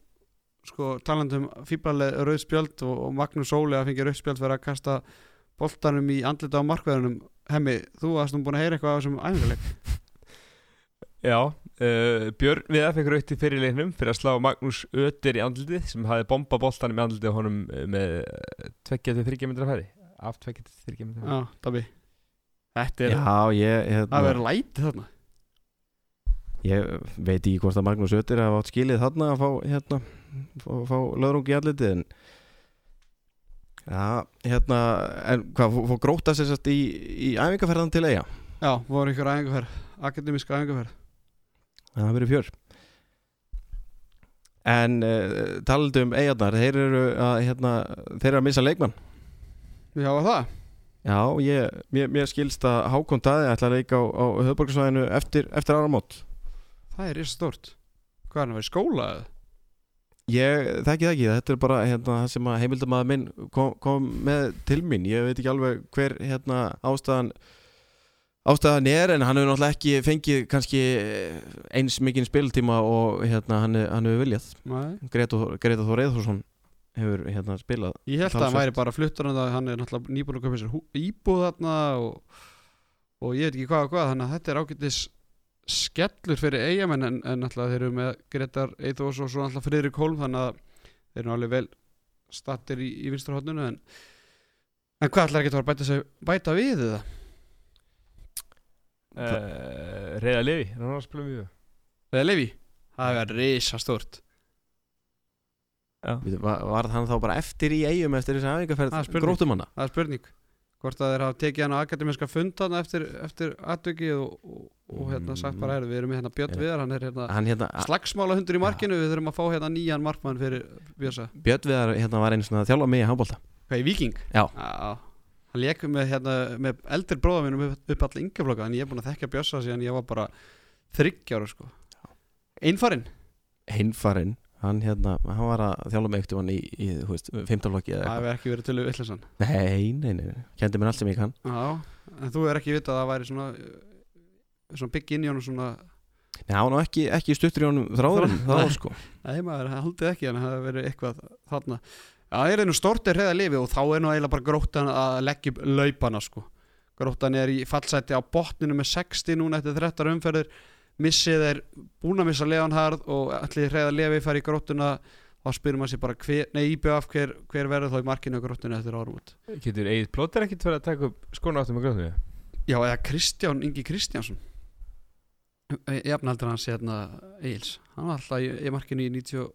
sko, talandum fýblaleg rauðspjöld og, og Magnús Óli að fengi rauðspjöld fyrir að kasta boltanum í andlita á markverðunum Hemmi, þú varst nú búin að heyra eitthvað á þessum æfingarleik Já uh, Björn við fekk rautt í fyrirleiknum fyrir að slá Magnús Ötir í andlitið sem hafði bomba boltanum í andlitið honum eh, með 2-3 metra færi. Af 2-3 metra færi. Já, Dabi Þetta er, Já, ég, það hérna, verður læti þarna. Ég veit ekki hvort að Magnús Öttir hafa átt skilið þarna að fá, hérna, fá, fá löðrung í allitið en Já, hérna, en hvað, fó- fór gróta sér sérst í, í æfingarferðan til eiga? Já, voru ykkur æfingarferð, akademisk æfingarferð Það verið fjör. En uh, talandi um eigarnar, þeir eru að, hérna, þeir eru að missa leikmann. Já, var það? Já, ég, mér, mér skilst að Hákon Daði ætla að leika á, á höfborgarsvæðinu eftir, eftir áramót. Það er risa stórt Hvað er hann að vera í skóla eða? Ég þekki það ekki, þetta er bara hérna, það sem að heimildamaður minn kom, kom með til mín, ég veit ekki alveg hver hérna, ástæðan ástæðan er en hann hefur náttúrulega ekki fengið kannski eins mikinn spiltíma og hérna, hann, hann hefur viljað. Greta, Greta Þór Eðhorsson hefur hérna, spilað Ég held að hann væri bara fluttur hann er náttúrulega nýbúin að köpa sér íbúð þarna og, og ég veit ekki hvað og hvað þannig að þetta er ágætis skellur fyrir eigamenn en, en náttúrulega þeir eru með Gretar Eithos og svo náttúrulega Friðrik Holm þannig að þeir eru alveg vel stattir í, í vinsturhóttinu en, en hvað ætlar ekki að bæta, sig, bæta við það? Uh, Reyða Levi, hann var Eða Levi? Það er risa stórt Bíddu, var, var hann þá bara eftir í eigum eftir er aðingarferð spurning. grótumanna? Það er spurning hvort að þeir hafa tekið hann á akademiska fund þarna eftir, eftir atvökið og, og, og hérna sagt bara við erum hérna Björn Ja. Viðar hann er hérna Hann hérna, slagsmála hundur í markinu við þurfum að fá hérna nýjan markmann fyrir Björn Viðar hérna var einu svona að þjálfa mig í handbólta hvað í Viking? Já. Hann leik með, hérna, með eldri bróða mínum upp, upp alla yngjaflokka en ég er búin að þekka Björsa síðan ég var bara þryggjára sko. Einfarinn? Hinfarinn, hann hérna hann var að þjálfa mig eftir hann í, í þú veist, fimmtálflokki eða það eitthvað. hefur ekki verið til vittlesan Nei, nei, nei, kendi mér allt sem ég kann. Já, en þú er ekki vitað að það væri svona svona bygg inn í honum svona Nei, hann var ekki, ekki stuttur í honum þráðurinn Þrá- þá Nei. sko. Nei, maður haldið ekki en það verið er einu stortir hreða lifi og þá er nú eiginlega bara gróttan að leggja upp laupana sko. Gróttan er í fallsæti á botninu með 60 núna eftir 13 umferðir. Missið er búin að missa Leonhard og allir hreða lifi fara í gróttuna. Þá spyrir maður sér bara hver, nei, IBF hver, hver verður þá í markinu á gróttinu eftir árum út Getur Egil Plóter ekkert fyrir að taka upp skóna áttum með gröðinu? Já, eða Kristján Ingi Kristjánsson Jafnaldur hans hérna Eils hann var alltaf í, í markinu í 90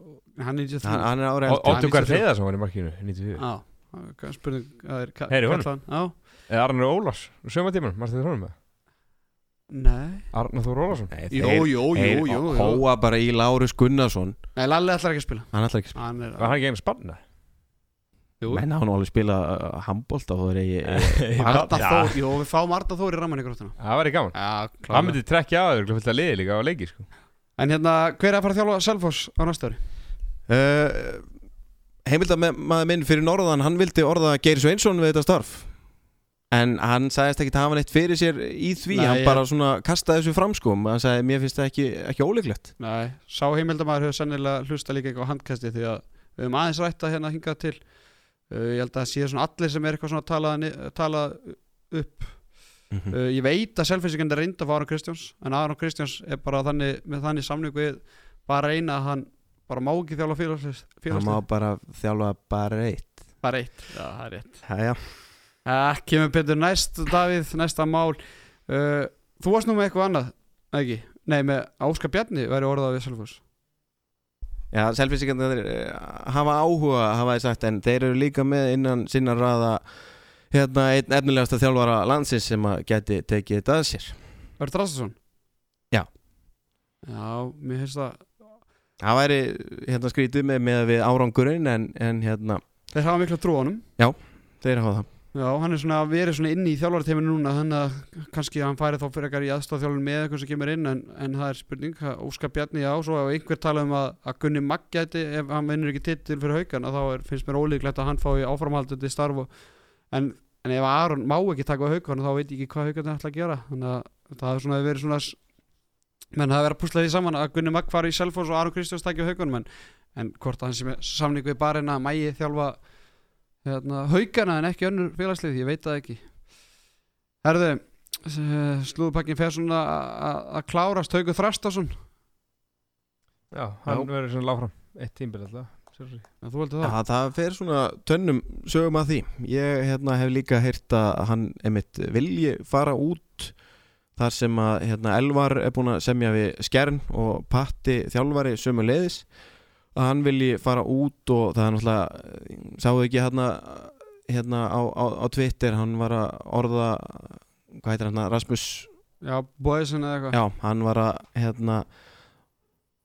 hann er 93 Hann, er árið Ó- Óttu Gar 93. Hreiðarsson var í markinu, 94 Já, hvað spurning það er Heyri honum? kallan? Já, Eða Arnar Ólars, sögum að tímanum, marstu þið honum með? nei Arnar Þór Ólarsson Jú, jú, jú. Hóa bara í Lárus Gunnarsson Nei, Lalli ætlar ekki að spila Hann ætlar ekki að spila Hann er Var hann ekki einu spanna? Menn hann alveg spila uh, handbólta og það er ég Arda Já, Þór, jú, við fáum Arda Þór í ramman í gróttuna Það var í gaman. Já, Hann klálega myndi trekja á þér, fullt að liði líka á leiki sko. En hérna, hver er að fara að þjálfa Selfoss á næsta ári? uh, Heimildamaður minn fyrir norðan Hann vildi orða Geir Sveinsson við þetta starf. En hann sagðist ekki að hafa neitt fyrir sér í því. Nei, Hann ég- bara svona kastaði þessu framskum Hann sagði mér finnst það ekki, ekki ólíklegt. Nei, sá heimildamæður hefur sennilega hlusta líka eitthvað á handkasti því að við höfum aðeins rætta hérna hingað til uh, Ég held að það sé svona allir sem er eitthvað svona talað, talað upp. Mhm. uh, Ég veit að selfinsingandi er reynd að fá Aron Kristjáns En Aron Kristjáns er bara þannig, með þannig samning við bara reyna að hann bara má ekki þjálfa félagslega Hann má bara þjálfa bara eitt. Bara eitt, já það er rétt. Jæja. Uh, Kemur Petur næst, Davíð, næsta mál. Uh, Þú varst nú með eitthvað annað, ekki? Nei, með Áskar Bjarni væri orðað við Selfoss Já, selfinsíkarnir hafa áhuga hafa ég sagt en þeir eru líka með innan sinna raða hérna einn efnilegasta þjálfara landsins sem að geti tekið þetta að sér Verður Drastason? Já. Já, mér finnst það Það væri hérna skrítið með, með við árangurinn en, en hérna Þeir hafa mikla trú á honum þeir hafa það Já, hann er svona verið svona inn í þjálfarteiminu núna þannig að kannski hann færi þá fyrir ekkar í aðstofþjálfun með eitthvað sem kemur inn en, en það er spurning, Óskar Bjarni já, svo ef einhver tala um að, að Gunni Magg gæti ef hann vinnur ekki titil fyrir haugan þá er, finnst mér ólíklegt að hann fái áframhaldandi starf og, en, en ef Aron má ekki taka haugan þá veit ég ekki hvað haugan ætla að gera. Þannig að það er svona verið svona menn það er verið að púsla því saman að Gunni Magg fari í Selfoss og Aron Kristjáns taki á hauganum en, hvort hann sem er samning við barina mægi þjálfa hérna, haugana en ekki önnur félagslið, ég veit það ekki. Herðu slúðupakkin fer svona að- klárast Haugur Þrastason, Já, hann Já. verður svona láfram Eitt tímbil alltaf það? Já, það fer svona tönnum sögum að því. Ég hérna, hef líka heyrt að hann einmitt vilji fara út þar sem að hérna, Elvar er búin að semja við Skjern og Patti þjálfari sömu leiðis að hann vilji fara út og það er náttúrulega sáðu ekki hérna, hérna á, á, á Twitter hann var að orða hvað heitir hann, Rasmus? Já, Boysen eða eitthvað. Já, hann var að hérna,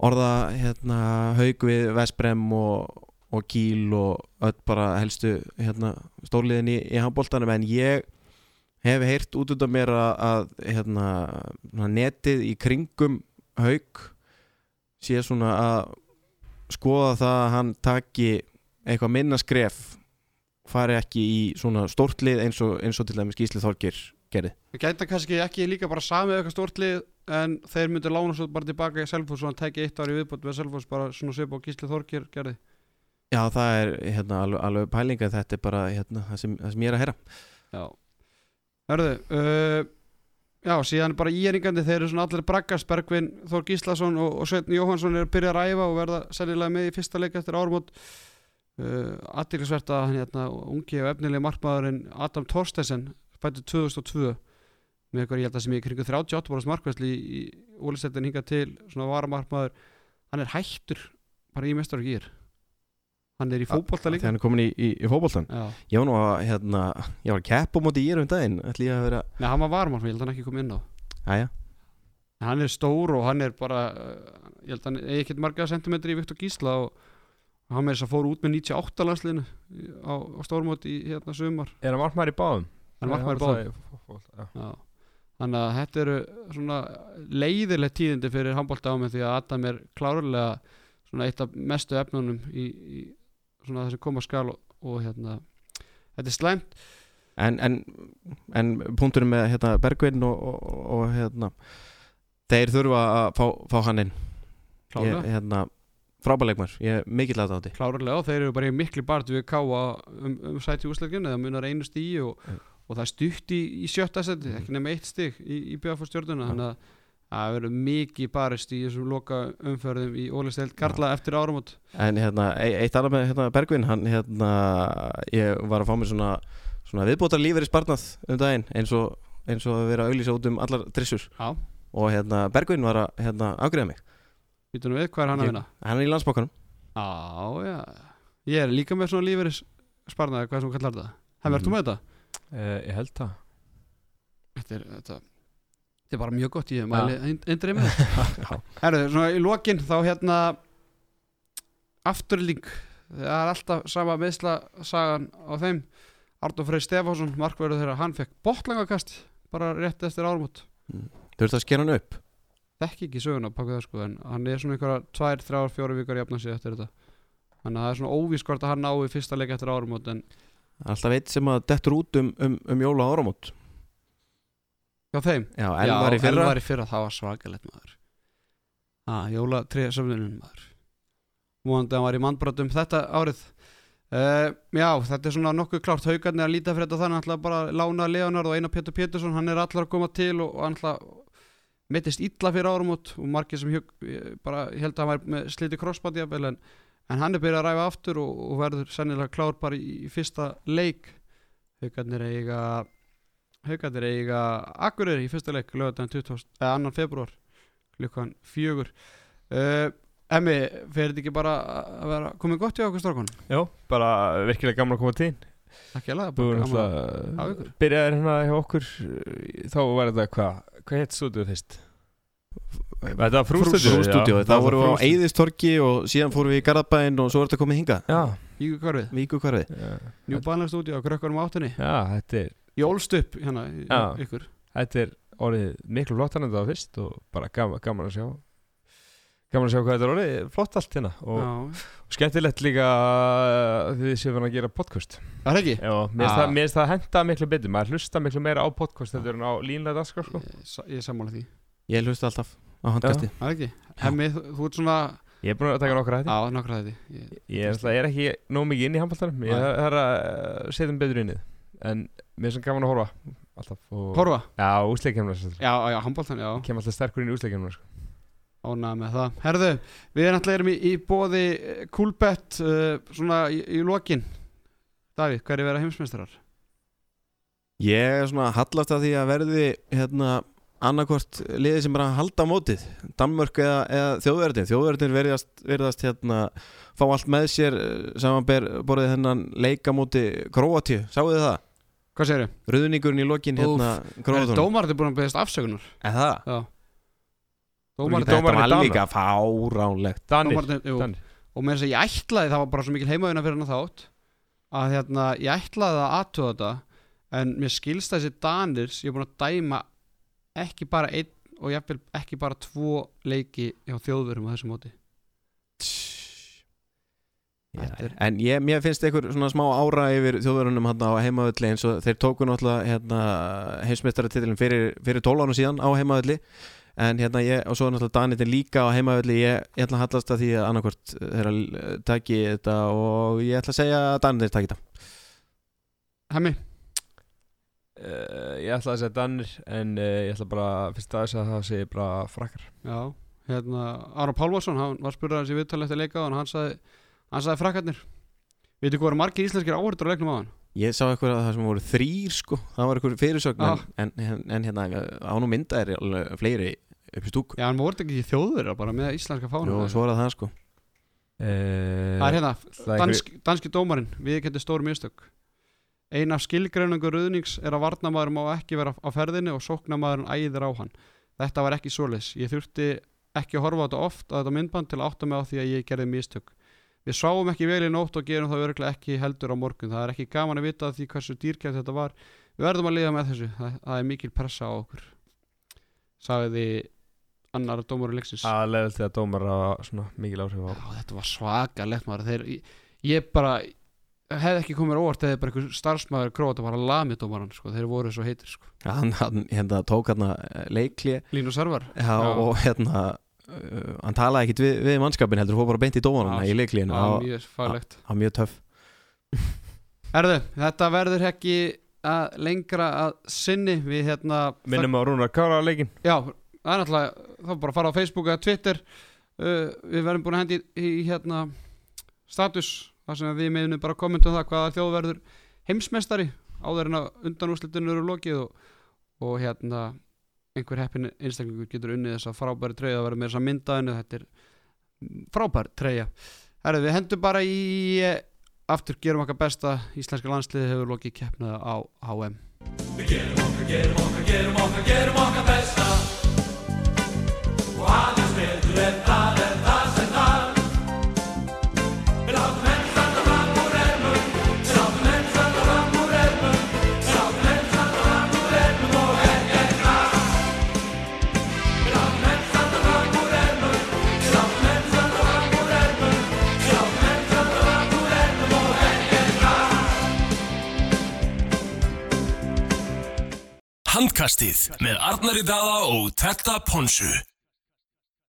orða hérna, haug við Vesprem og, og Kíl og öll bara helstu hérna, stórliðin í, í handbóltanum en ég hef heyrt út af mér að, að hérna, netið í kringum haug sé svona að skoða það að hann taki eitthvað minna skref fari ekki í svona stórt lið eins og, eins og til dæmis Gísli Þorgir gerði. Það gæta kannski ekki líka bara samið eitthvað stórt lið en þeir myndu lána svo bara tilbaka í Selfoss og hann tæki eitt ári viðbót við Selfoss bara svona svipa og Gísli Þorgir gerði. Já, það er hérna, alveg, alveg pælinga þetta er bara hérna, það, sem, það sem ég er að heyra. Já. Hörðu, uh, já, síðan bara íringandi þeir eru svona allir braggast Bergvin Þór Gíslason og, og Sveitn Jóhansson er að byrja að ræfa og verða sennilega með í fyrsta leik eftir ármót uh, Aðdýrlisvert að hann hérna ungi og efnilegi markmaðurinn Adam Torstensen fættu 2002 með eitthvað ég held að sem ég kringu 38 bórast markvæsli í, í ólistetin hinga til svona varamarkmaður. Hann er hættur bara í mestar og gýr hann er í fótbolta Þegar líka hann er komin í, í, í fótboltan Já, Ég var nú að, hérna, ég var að keppa á móti í um daginn. Ætli ég að vera, Nei, hann var varamarkmaður, ég held að hann ekki kom inn á. Aðja hann er stór og hann er bara uh, ég held að hann eigi ekkert marga sentimetri í Viktor Gísla og hann með þess að fór út með 98 landsliðinu á, á stórmót í hérna sumar. Er hann markmaður í báðum? hann er markmaður í báðum. þannig að þetta eru svona leiðileg tíðindi fyrir handbólta á mig því að Adam er klárlega svona eitt af mestu efnunum í, í svona þessi koma skal og, og hérna þetta er slæmt. En, en, en punkturinn með hérna, Bergvin og, og, og hérna, þeir þurfa að fá, fá hann inn. Ég, hérna, frábæleikmar, ég er mikill aðdátti klárlega og þeir eru bara miklu bart við káa um, um sæti úsleikinu það munar einu stíi og, það er stutt í, í sjötta seti ekki nema eitt stig í, í BF stjórnuna þannig að það verður mikið barist í þessum loka umferðum í ólisteild Garla eftir áramót. En hérna, e- eitt annað með hérna, Bergvin hann, hérna, ég var að fá mér svona, svona viðbótar lífeyri sparnað um daginn eins og, eins og að vera að auglýsa út um allar drissur. Já, og hérna, Bergvin var að hérna, afgriða mig. Býtum við, hvað er hann að vinna? hann er í landsbókanum Já, já. Ég er líka með svona lífeyris sparnaði, hvað sem þú kallar þetta Hefur Mhm. þú með þetta? Eh, Ég held það. Þetta er, þetta, þetta er bara mjög gott, ég mæli eindrið með Já. Herru, svona í lokin þá hérna Afturling Það er alltaf sama meðsla sagan á þeim. Arnur Freyr Stefánsson, markverður þeirra Hann fekk botlangakast bara rétt eftir ármót þurft að skera hann upp? Þekki ekki söguna pakku það sko En hann er svona einhverja tvær, þrjár, fjóru vikar jafna sig eftir þetta. Þannig að það er svona óvíst hvort að hann nái fyrsta leik eftir ármót En alltaf eitt sem að dettur út um, um, um jóla áramót hjá þeim? Já, Elvar í fyrra. Elvar í fyrra, það var svakalegt maður. Ah, Jóla 3 söfnunum maður. Móðandi að hann var í mannbrotum þetta árið. Uh, Já, þetta er svona nokkuð klárt. Haukarnir að líta fyrir þetta þannig ætla bara að lána Leonard og Einar Pétur Pétursson hann er allar að koma til og, hann mittist illa fyrir áramót og margir sem hjög, bara ég held að hann var með sliti jafnvel en, en hann er byrjað að ræfa aftur og, og verður sennilega klár bara í, í fyrsta leik. Haukarnir eiga Haukarnir eiga Akureyri í fyrsta leik lögadaginn 20. eða annan februar klukkan fjögur uh, Emmi, fer þetta ekki bara að vera komið gott hjá okkur strákun? Já, bara virkilega gaman að koma til þín Ekki alveg, Þú bara gaman að- ykkur. Byrjaðir hérna hjá okkur eh, Þá var þetta hvað Hvað hétt stúdíu fyrst? Var þetta frústúdíu? Frústúdíu, þá vorum við á Eyðistorki og síðan fórum við í Garðabæinn og svo er þetta komið hingað Já, Ígu hverfið, Víku já, New Balance stúdíu á krökkunum áttunni já þetta, er, Ég ólst upp hérna Já. ykkur. Þetta er orðið miklu flottar en þetta var fyrst og bara gaman, gaman að sjá gaman að sjá hvað þetta er orðið. Flott allt hérna og, og skemmtilegt líka að þið séu að gera podcast. Það er ekki? Já, mér finnst Ah. það, mér finnst það henda miklu betur. Maður hlusta miklu meira á podcast þetta er á línlega dagskrá sko. Ég, sa- ég er sammála því. Ég hlusta alltaf á handkasti. Það er ekki? Hemmi, þú, þú ert svona Ég er búin að taka nokkra hætti Já, nokkra þetta ég, Ég er, alltaf, ég er ekki nóg mikið inn í handbóltanum Ég Nei. þarf að uh, setja um betur inn í þið En mér er svona gaman að horfa Alltaf og, Horfa? Já, úsleikjumna Já, já, handbóltan, já Kem alltaf sterkur inn í úsleikjumna sko. Ánægð með það Herðu, við erum alltaf erum í, í bóði Coolbet uh, Svona í, í lokin Davíð, hverju vera heimsmeistarar? Ég er svona hallast að því að verði hérna annarkvort liðið sem er að halda á mótið Danmörk eða, eða þjóðverðin þjóðverðin verðast, verðast hérna fá allt með sér eh, samanber borðið hennan leikamóti Króatíu, sáu þið það? Hvað segirðu? Ruðningurinn í lokin hérna Er Króatunum dómarði búin að beðast afsökunar? Er það? Já Dómarinn- Þetta var er líka fáránlegt Danir, Dómarnir, jú. Danir. Og þess að ég ætlaði, það var bara svo mikil heimaðuna fyrir hann þátt að hérna, ég ætlaði að aðtöða þetta en mér skilst þessi Danirs ég er búin að dæma ekki bara einn og jafnvel ekki bara tvo leiki hjá þjóðverum á þessu móti Já, en ég, mér finnst einhver svona smá ára yfir þjóðverunum hann á heimaðulli eins og þeir tóku náttúrulega hérna, heimsmeistaratitilin fyrir, fyrir 12 ára síðan á heimaðulli en hérna ég, og svo er náttúrulega Danitin líka á heimaðulli ég, ég ætla að hallast að því að annarkvort þeirra taki þetta og ég ætla að segja að Danitin taki þetta. Hemmi, Uh, ég ætla að segja Danir en uh, ég ætla bara fyrst aðeins að það sé bara frakkar. Já hérna, Ára Pálvarsson, hann var spurðar hans í viðtali eftir leika og hann sagði, hann sagði frakkarnir Veitu hvað eru margir íslenskir áhverður á leiknum á hann? Ég sá eitthvað að það sem voru þrýr sko, það var eitthvað fyrirsögn Ah. en, en, en hérna ánum mynda er alveg fleiri upp í stúku Já, hann voru ekki þjóður bara með íslenska fána Jú, svo er það sko. Uh, Það er hérna, það er dansk, danski dómarinn við getum stór mistök. Ein af skilgreiningu ruðnings er að varnamaður má ekki vera á ferðinni og sóknamaðurinn æðir á hann. Þetta var ekki svoleiðis. Ég þurfti ekki að horfa á þetta oft á þetta myndband til að átta mig á því að ég gerði mistök Við sáum ekki vel í nótt og gerum það örgulega ekki heldur á morgun. Það er ekki gaman að vita því hversu dýrkæft þetta var. Við verðum að liða með þessu. Það, það er mikil pressa á okkur Sagði annar dómarinn leiksins. Aðlega til að dómar að svona mikil áhrif á Já, þetta var svakalegt maður. Þeir, ég, ég bara hefði ekki komið mér á óvart eða bara einhver starfsmæður króta bara lamið dómaran sko. þeir voru svo heitir sko. Já, hann, hann hérna, tók hérna leikli Línu Sarvar Já. og hérna uh, hann talaði ekkit við, við mannskapin heldur fór bara beint í dómarana Já, í leiklínu Já, á, mjög faglegt á mjög töff. Herðu, þetta verður ekki að lengra að sinni. Við hérna minnum á Rúnar Kára leikin Já, það er náttúrulega þá bara að fara á Facebook eða Twitter. Uh, við verðum búin að hendi í, í hérna status þar sem við meðinu bara kommentum það hvaða þjóð verður heimsmeistari áður en að undanúslitinu eru lokið og, og hérna einhver heppin einstaklingur getur unnið þess að frábæri treyja að vera með þess að mynda henni þetta er frábær treyja. Herðu, við hendum bara í aftur gerum okkar besta íslenska landsliði hefur lokið keppnaða á HM Við gerum okkar, gerum okkar, gerum okkar, gerum okkar besta Handkastið með Arnari Dada og Tetta Ponsu